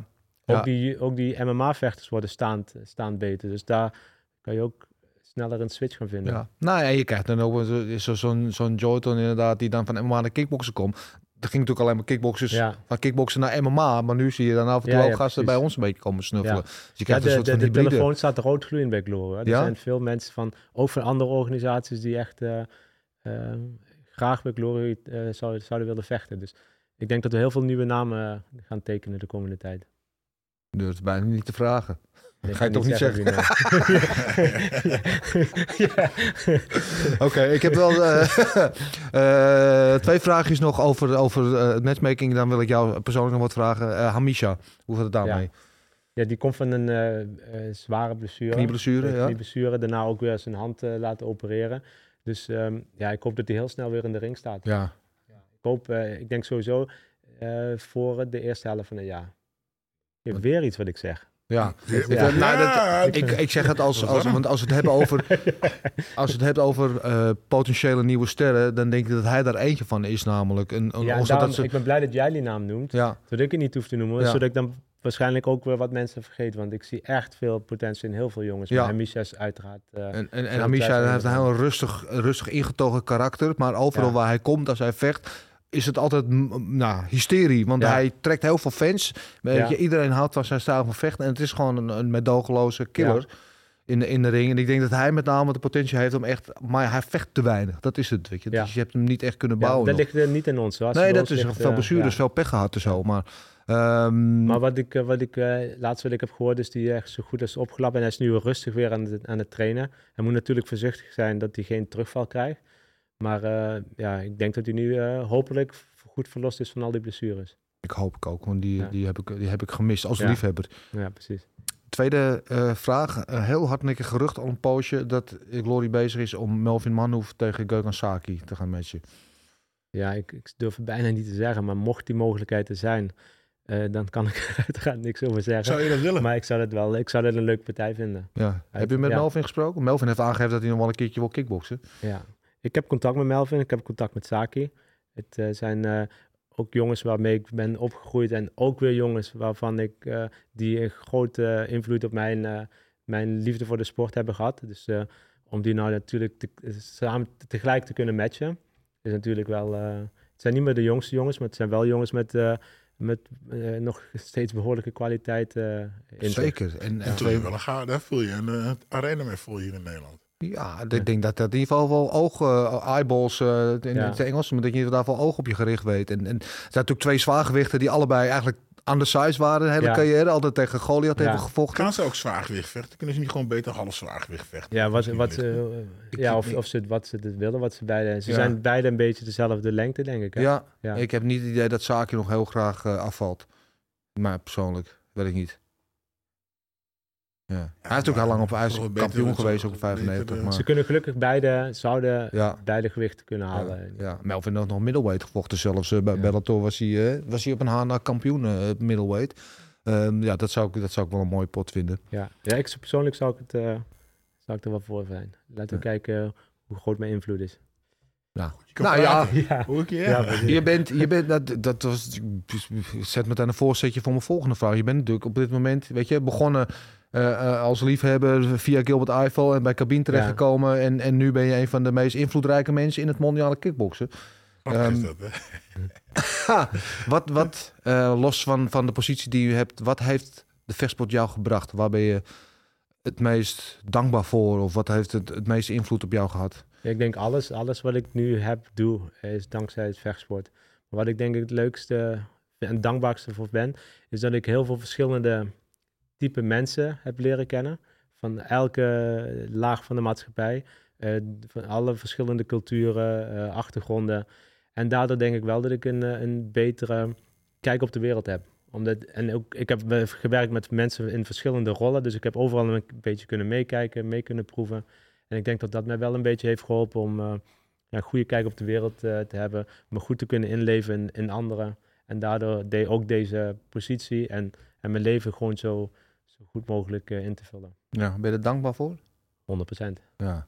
Ook Ja. die, ook die MMA-vechters worden staand, staand beter, dus daar kan je ook sneller een switch gaan vinden. Ja. Nou ja, je krijgt dan ook zo- zo- zo'n zo'n Jordan inderdaad, die dan van MMA naar kickboksen komt. Er ging natuurlijk alleen maar kickboxers Ja. van kickboksen naar MMA, maar nu zie je dan af en toe Ja, ook gasten bij ons een beetje komen snuffelen. Dus je krijgt de, een soort de, van de hybride. telefoon staat roodgloeiend bij Glory. hè. Er Ja? zijn veel mensen van, ook van andere organisaties die echt eh, eh, graag bij Glory eh, zouden, zouden willen vechten. Dus ik denk dat we heel veel nieuwe namen gaan tekenen de komende tijd. Durf bijna niet te vragen. Ik Ga je toch niet ja. Oké, ik heb wel eh, eh, twee vraagjes nog over, over het matchmaking. Dan wil ik jou persoonlijk nog wat vragen. Hamisha, hoe gaat het daarmee? Ja, die komt van een zware blessure. Knieblessure, ja. Knieblessure, daarna ook weer zijn hand laten opereren. Dus ehm, ja, ik hoop dat hij heel snel weer in de ring staat. Ja, Ik hoop, ik denk sowieso voor de eerste helft van het jaar. Je hebt weer iets wat ik zeg. Ja. Ja, nou, dat- ja, ik, ik zeg het als, als, want als we het hebben over, als het hebben over eh, potentiële nieuwe sterren, dan denk ik dat hij daar eentje van is, namelijk. Een, een, Ja, daarom, dat ze- ik ben blij dat jij die naam noemt. ja, Zodat ik het niet hoef te noemen. Ja. Zodat ik dan waarschijnlijk ook weer wat mensen vergeet. Want ik zie echt veel potentie in heel veel jongens. Ja. Maar Misha is uiteraard... eh, en, en, en heeft een heel rustig, rustig ingetogen karakter, maar overal waar hij komt, als hij vecht, is het altijd nou, hysterie. Want Ja. hij trekt heel veel fans. Ja. iedereen houdt van zijn stijl van vechten. En het is gewoon een, een medogeloze killer. In de, in de ring. En ik denk dat hij met name de potentie heeft om echt... Maar hij vecht te weinig. Dat is het, weet je. Dus je hebt hem niet echt kunnen bouwen. dat nog. ligt er niet in ons. Als nee, dat is ligt, veel eh, blessures, ja. veel pech gehad en zo. Maar, ehm, Maar wat ik, eh, wat ik eh, laatst wat ik heb gehoord is die echt zo goed als opgelapt. En hij is nu weer rustig weer aan het, aan het trainen. Hij moet natuurlijk voorzichtig zijn dat hij geen terugval krijgt. Maar eh, ja, ik denk dat hij nu eh, hopelijk goed verlost is van al die blessures. ik hoop ik ook, want die, Ja. die, heb, ik, die heb ik gemist als Ja. liefhebber. Ja, precies. Tweede eh, vraag. Een heel hardnekkig gerucht al een poosje... dat Glory bezig is om Melvin Manhoef tegen Gökhan Saki te gaan matchen. Ja, ik, ik durf het bijna niet te zeggen. Maar mocht die mogelijkheid er zijn, eh, dan kan ik er uiteraard niks over zeggen. Zou je dat willen? Maar ik zou het wel, ik zou dat een leuke partij vinden. Ja. Heb je met ja. Melvin gesproken? Melvin heeft aangegeven dat hij nog wel een keertje wil kickboksen. Ja, ik heb contact met Melvin, ik heb contact met Saki. Het eh, zijn eh, ook jongens waarmee ik ben opgegroeid en ook weer jongens waarvan ik, eh, die een grote invloed op mijn, eh, mijn liefde voor de sport hebben gehad. Dus eh, om die nou natuurlijk te- samen tegelijk te kunnen matchen, is natuurlijk wel... eh, het zijn niet meer de jongste jongens, maar het zijn wel jongens met, eh, met nog steeds behoorlijke kwaliteit eh. Zeker. En, en En twee, wel een ga, daar vul je een arena mee vol hier in Nederland. Ja, ik denk dat dat in ieder geval wel ogen, eh, eyeballs eh, in Ja. het Engels, maar dat je daar wel oog op je gericht weet. En, en er zijn natuurlijk twee zwaargewichten die allebei eigenlijk aan de size waren de hele Ja. carrière. Altijd tegen Goliath Ja. hebben gevochten. Gaan ze ook zwaargewicht vechten? Kunnen ze niet gewoon beter half zwaargewicht vechten? Ja, wat, Misschien wat, ze, ja of, of ze, wat ze dit willen, wat ze beide... Ze Ja. zijn beide een beetje dezelfde lengte, denk ik. hè? Ja, Ja. ik heb niet het idee dat Saki nog heel graag eh, afvalt. Maar persoonlijk, weet ik niet. Ja. hij is ook heel lang op beter kampioen geweest, ook op beter 95. de- Maar, Ze kunnen gelukkig beide, zouden ja, beide gewichten kunnen ja, halen. ja, Melvin had nog middleweight gevochten zelfs. eh, bij Ja. Bellator was hij, eh, was hij op een haar na kampioen eh, middleweight. Ehm, ja, dat zou, ik, dat zou ik wel een mooie pot vinden. Ja, ja ik, persoonlijk zou ik, het, eh, zou ik er wel voor zijn. Laten we Ja. kijken hoe groot mijn invloed is. Kan Nou ja. Ja, ja, Ja. Je bent, je bent dat, dat was, zet meteen een voorzetje voor mijn volgende vraag. Je bent natuurlijk op dit moment, weet je, begonnen eh, eh, als liefhebber via Gilbert Eiffel en bij Cabine terechtgekomen. En, en nu ben je een van de meest invloedrijke mensen in het mondiale kickboksen. Is Ehm, dat, hè? Ha, wat, wat eh, los van, van de positie die je hebt, wat heeft de vechtsport jou gebracht? Waar ben je het meest dankbaar voor? Of wat heeft het, het meeste invloed op jou gehad? Ja, ik denk alles, alles wat ik nu heb, doe, is dankzij het vechtsport. Maar wat ik denk het leukste en dankbaarste voor ben, is dat ik heel veel verschillende type mensen heb leren kennen. Van elke laag van de maatschappij. eh, van alle verschillende culturen, eh, achtergronden. En daardoor denk ik wel dat ik een, eh, een betere kijk op de wereld heb. Omdat, en ook, ik heb gewerkt met mensen in verschillende rollen. Dus ik heb overal een beetje kunnen meekijken, mee kunnen proeven. En ik denk dat dat mij wel een beetje heeft geholpen om een goede kijk op de wereld te hebben. Me goed te kunnen inleven in, in anderen. En daardoor deed ook deze positie en, en mijn leven gewoon zo, zo goed mogelijk eh, in te vullen. 100%. Ja, ben je er dankbaar voor? Ja.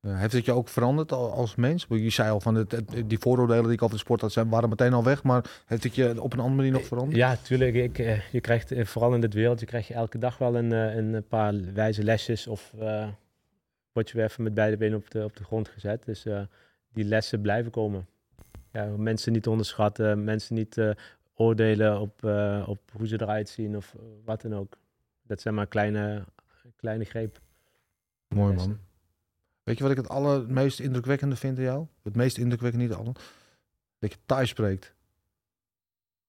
Ja, heeft het je ook veranderd al- als mens? Je zei al van het, het- die vooroordelen die ik over de sport had, zijn, waren meteen al weg. Maar heeft het je op een andere manier nog veranderd? Ja, tuurlijk. Ik, eh, je krijgt eh, vooral in dit wereld, je krijgt elke dag wel een, eh, een paar wijze lesjes of eh, word je weer even met beide benen op de, op de grond gezet. Dus eh, die lessen blijven komen. Ja, mensen niet onderschatten, mensen niet eh, oordelen op, eh, op hoe ze eruit zien of eh, wat dan ook. Dat zijn maar kleine, kleine greep. Mooi lessen. man. Weet je wat ik het allermeest indrukwekkende vind in jou? Het meest indrukwekkende niet alle. Dat je Thai spreekt.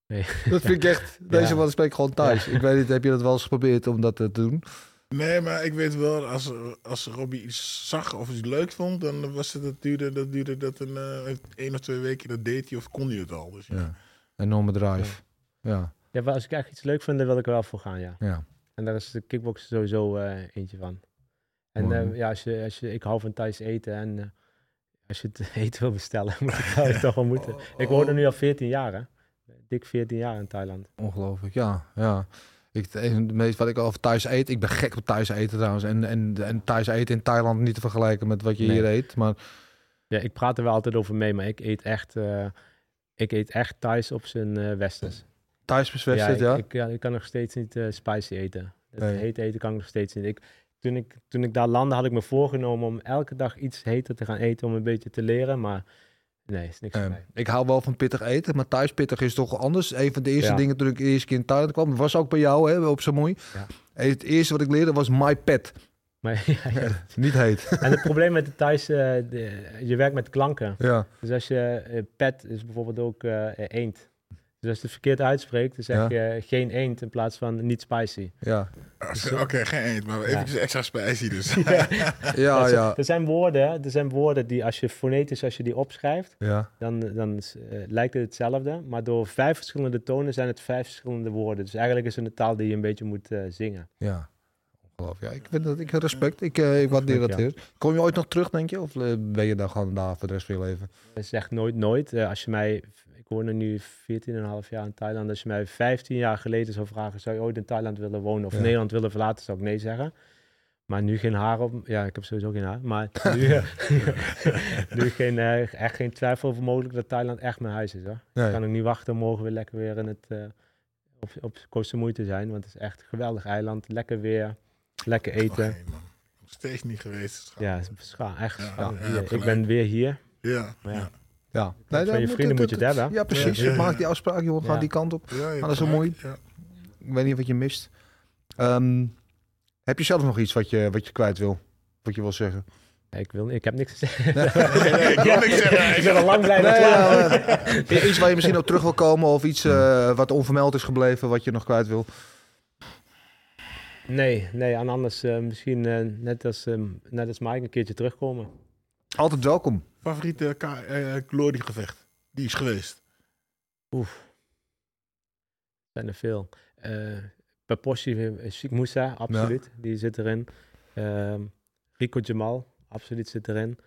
Nee. Dat vind ik echt. Deze Ja. man spreekt gewoon Thais. Ik weet niet, heb je dat wel eens geprobeerd om dat te doen? Nee, maar ik weet wel, als, als Robbie iets zag of iets leuk vond, dan was het, dat duurde dat, duurde dat een eh, één of twee weken, dat deed hij of kon hij het al. Dus ja. Ja. Enorme drive. Ja, Ja, maar als ik echt iets leuk vind, dan wil ik er wel voor gaan, ja. ja. En daar is de kickboksen sowieso eh, eentje van. En eh, ja, als je, als je, ik hou van Thais eten en eh, als je het eten wil bestellen, moet je thuis toch wel moeten. Ik woon er nu al 14 jaar, hè. Dik 14 jaar in Thailand. Ongelooflijk. Ja, ja. Ik, het het meest wat ik over Thais eet. Ik ben gek op Thais eten trouwens. En, en, en Thais eten in Thailand niet te vergelijken met wat je Nee. hier eet. Maar Ja, ik praat er wel altijd over mee, maar ik eet echt, eh, ik eet echt Thais op zijn eh westers. Thais bevestigd, ja, ja. ik, ja, ik kan nog steeds niet eh, spicy eten. Het Nee. heet eten kan ik nog steeds niet. Ik, toen, ik, toen ik daar landde, had ik me voorgenomen om elke dag iets heter te gaan eten om een beetje te leren. Maar nee, is niks mij. ik hou wel van pittig eten, maar thuis pittig is toch anders. Een van de eerste Ja. dingen toen ik de eerste keer in Thailand kwam, was ook bij jou hè, op Samoei. Ja. Het eerste wat ik leerde was my pet. Maar, ja, ja. Niet heet. En het probleem met de Thais, eh, de- je werkt met klanken. ja. Dus als je eh, pet is bijvoorbeeld ook eend. Dus als je het verkeerd uitspreekt, dan zeg Ja. je eh, geen eend in plaats van niet spicy. Ja. Oké, geen eend, maar even Ja. extra spicy dus. Ja, ja. Er zijn woorden, er zijn woorden die als je fonetisch, als je die opschrijft, Ja. dan, dan eh, lijkt het hetzelfde. Maar door vijf verschillende tonen zijn het vijf verschillende woorden. Dus eigenlijk is het een taal die je een beetje moet eh, zingen. Ja. Ongelooflijk. Ja, ik vind dat ik respect. Ik, eh, ik waardeer dat Ja. heel. Kom je ooit nog terug, denk je? Of eh, ben je daar gewoon daar voor de rest van je leven? Dat is echt nooit, nooit. Eh, als je mij, woon nu 14,5 jaar in Thailand. Als je mij 15 jaar geleden zou vragen, zou je ooit in Thailand willen wonen of Ja. Nederland willen verlaten, zou ik nee zeggen. Maar nu geen haar op. Ja, ik heb sowieso geen haar. Maar nu, nu geen, eh, echt geen twijfel over mogelijk dat Thailand echt mijn huis is. Hoor. Nee. Ik kan ook niet wachten om morgen weer lekker weer in het, eh, op, op Koh Samui te zijn. Want het is echt een geweldig eiland. Lekker weer, lekker eten. Man. Nog steeds niet geweest. schat. Ja, het is scha- echt. Ja, ja, ik ben weer hier. Ja, ja. Ja. Van dan je vrienden moet je het hebben. Ja, precies. Ja, ja, Maak ja. die afspraak, joh. Ga Ja. die kant op. Ja, je dat is wel gelijk, ja. Ik weet niet wat je mist. Ehm, heb je zelf nog iets wat je, wat je kwijt wil? Wat je wil zeggen? Nee, Ik, wil, ik heb niks te zeggen. Nee, nee, ik wil niks zeggen. ik ben al lang blij Nee, met ja, iets waar je misschien op terug wil komen of iets eh, wat onvermeld is gebleven wat je nog kwijt wil. Nee, nee, en anders eh, misschien eh, net, als, ehm, net als Mike een keertje terugkomen. Altijd welkom. Favoriete eh, gloriegevecht? Die is geweest. Oef. zijn er veel. Eh Paposhi eh, Sheikh Moussa, absoluut. Die zit erin. Ehm, Rico Jamal, absoluut zit erin.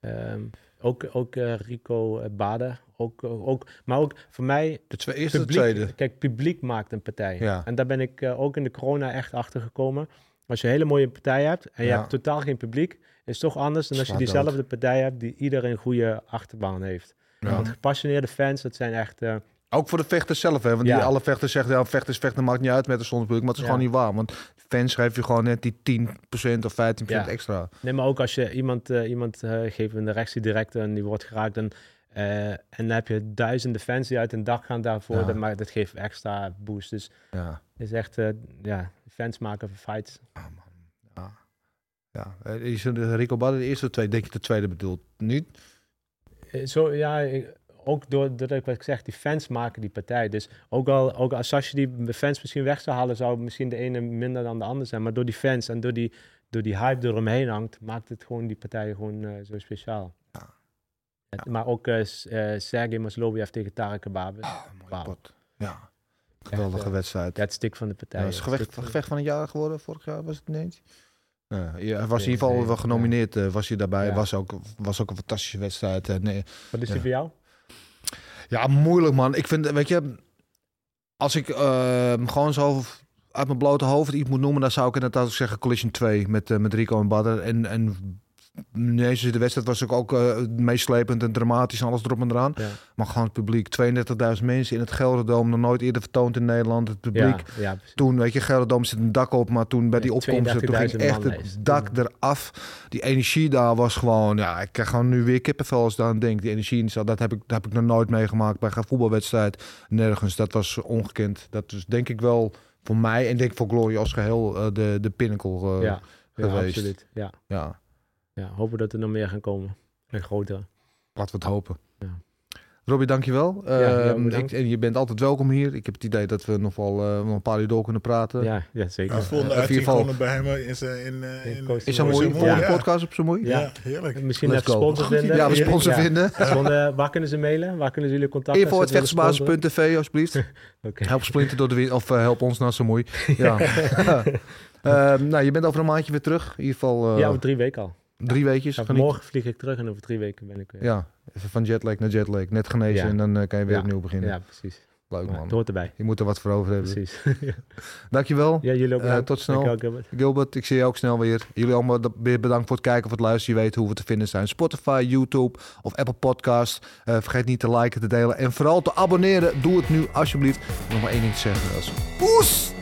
Ehm, ook ook Rico Bader. Ook, ook, maar ook voor mij De twee, eerste of de publiek, tweede. Kijk, publiek maakt een partij. Ja. En daar ben ik ook in de corona echt achter gekomen. Als je een hele mooie partij hebt en je hebt totaal geen publiek, is toch anders dan als je diezelfde partij hebt die iedereen een goede achterbaan heeft. Ja. Want gepassioneerde fans, dat zijn echt... eh, Ook voor de vechters zelf, hè? Want Ja. die, alle vechters zeggen, ja, vechters vechten maakt niet uit met de publiek. Maar het is Ja. gewoon niet waar. Want fans geven je gewoon net die 10% of 15% Ja. extra. nee, maar ook als je iemand, eh, iemand eh, geeft een reactie direct en die wordt geraakt, dan, eh, en dan heb je duizenden fans die uit een dak gaan daarvoor, Ja. dan, maar dat geeft extra boost. Dus Ja. het is echt, eh, ja, fans maken fights. Ja. Ja. Eh, Is de Rico Badder de eerste of tweede? Denk je de tweede bedoelt? Niet? Eh, Zo, ja, ook door, doordat ik wat ik zeg, die fans maken die partij. Dus ook al, ook als als je die fans misschien weg zou halen, zou misschien de ene minder dan de ander zijn. Maar door die fans en door die, door die hype eromheen hangt, maakt het gewoon die partijen gewoon eh, zo speciaal. Het- maar ook eh, Sergej Masloviev tegen Tarek Kebab. Ah. Ja. Geweldige ja. wedstrijd. Ja, het stik van de partij. Ja, is het gevecht, stuk van- gevecht van het jaar geworden. Vorig jaar was het niet. Ja, ja, hij was in ieder geval wel genomineerd. eh, was hij daarbij. Ja. Was, ook, was ook een fantastische wedstrijd. En, eh, Wat is die voor jou? Ja, moeilijk man. Ik vind, weet je, als ik eh, gewoon zo uit mijn blote hoofd iets moet noemen, dan zou ik inderdaad zeggen Collision 2 met, eh, met Rico en Badder. En, en nee, de wedstrijd was ook, ook eh, meeslepend en dramatisch en alles erop en eraan. Ja. Maar gewoon het publiek, 32.000 mensen in het Gelderdoom, nog nooit eerder vertoond in Nederland. Het publiek. Ja, ja. Toen, weet je, Gelderdoom zit een dak op, maar toen bij die Ja, opkomsten, toen ging 32.000 echt het dak eraf. Die energie daar was gewoon, ja, ik krijg gewoon nu weer kippenvel als ik daar aan denk. Die energie, in dat heb ik, dat heb ik nog nooit meegemaakt bij geen voetbalwedstrijd. Nergens, dat was ongekend. Dat is denk ik wel voor mij en denk ik voor Glory als geheel eh, de, de pinnacle eh, ja, ja, geweest. absoluut. Ja. Ja, ja, hopen dat er nog meer gaan komen. En grotere. laten we het hopen. Ja. Robbie, dankjewel. Ja, Ehm, ik, en je bent altijd welkom hier. Ik heb het idee dat we nog wel eh, nog een paar uur door kunnen praten. Ja, ja zeker. Ja, volgende in uitzien ieder geval- gewoon bij hem in zijn... In, eh, In in, Koos- Is mooi? Volgende ja. podcast op zijn mooi? Ja, Ja. heerlijk. Misschien Let's even sponsor vinden. Ja, we sponsor Ja. vinden. Sponsor- waar kunnen ze mailen? Waar kunnen ze jullie contacten? Info vechtersbasis.tv alsjeblieft. Oké. Help Splinter door de wind of eh, help ons naar zijn moei. Ja. Ehm, nou, je bent over een maandje weer terug. In ieder geval eh, Ja, over drie weken al. Drie weekjes. Morgen vlieg ik terug en over drie weken ben ik weer. Ja, even van jetlag naar jetlag. Net genezen en dan eh, kan je weer opnieuw beginnen. Ja, precies. Leuk man. het hoort erbij. Je moet er wat voor over hebben. Precies. Dankjewel. ja, jullie ook. Eh, tot snel. Dankjewel, Gilbert. Gilbert, ik zie je ook snel weer. Jullie allemaal weer bedankt voor het kijken of het luisteren. Je weet hoe we te vinden zijn. Spotify, YouTube of Apple Podcast. Eh, vergeet niet te liken, te delen en vooral te abonneren. Doe het nu alsjeblieft. Nog maar één ding te zeggen. Poes!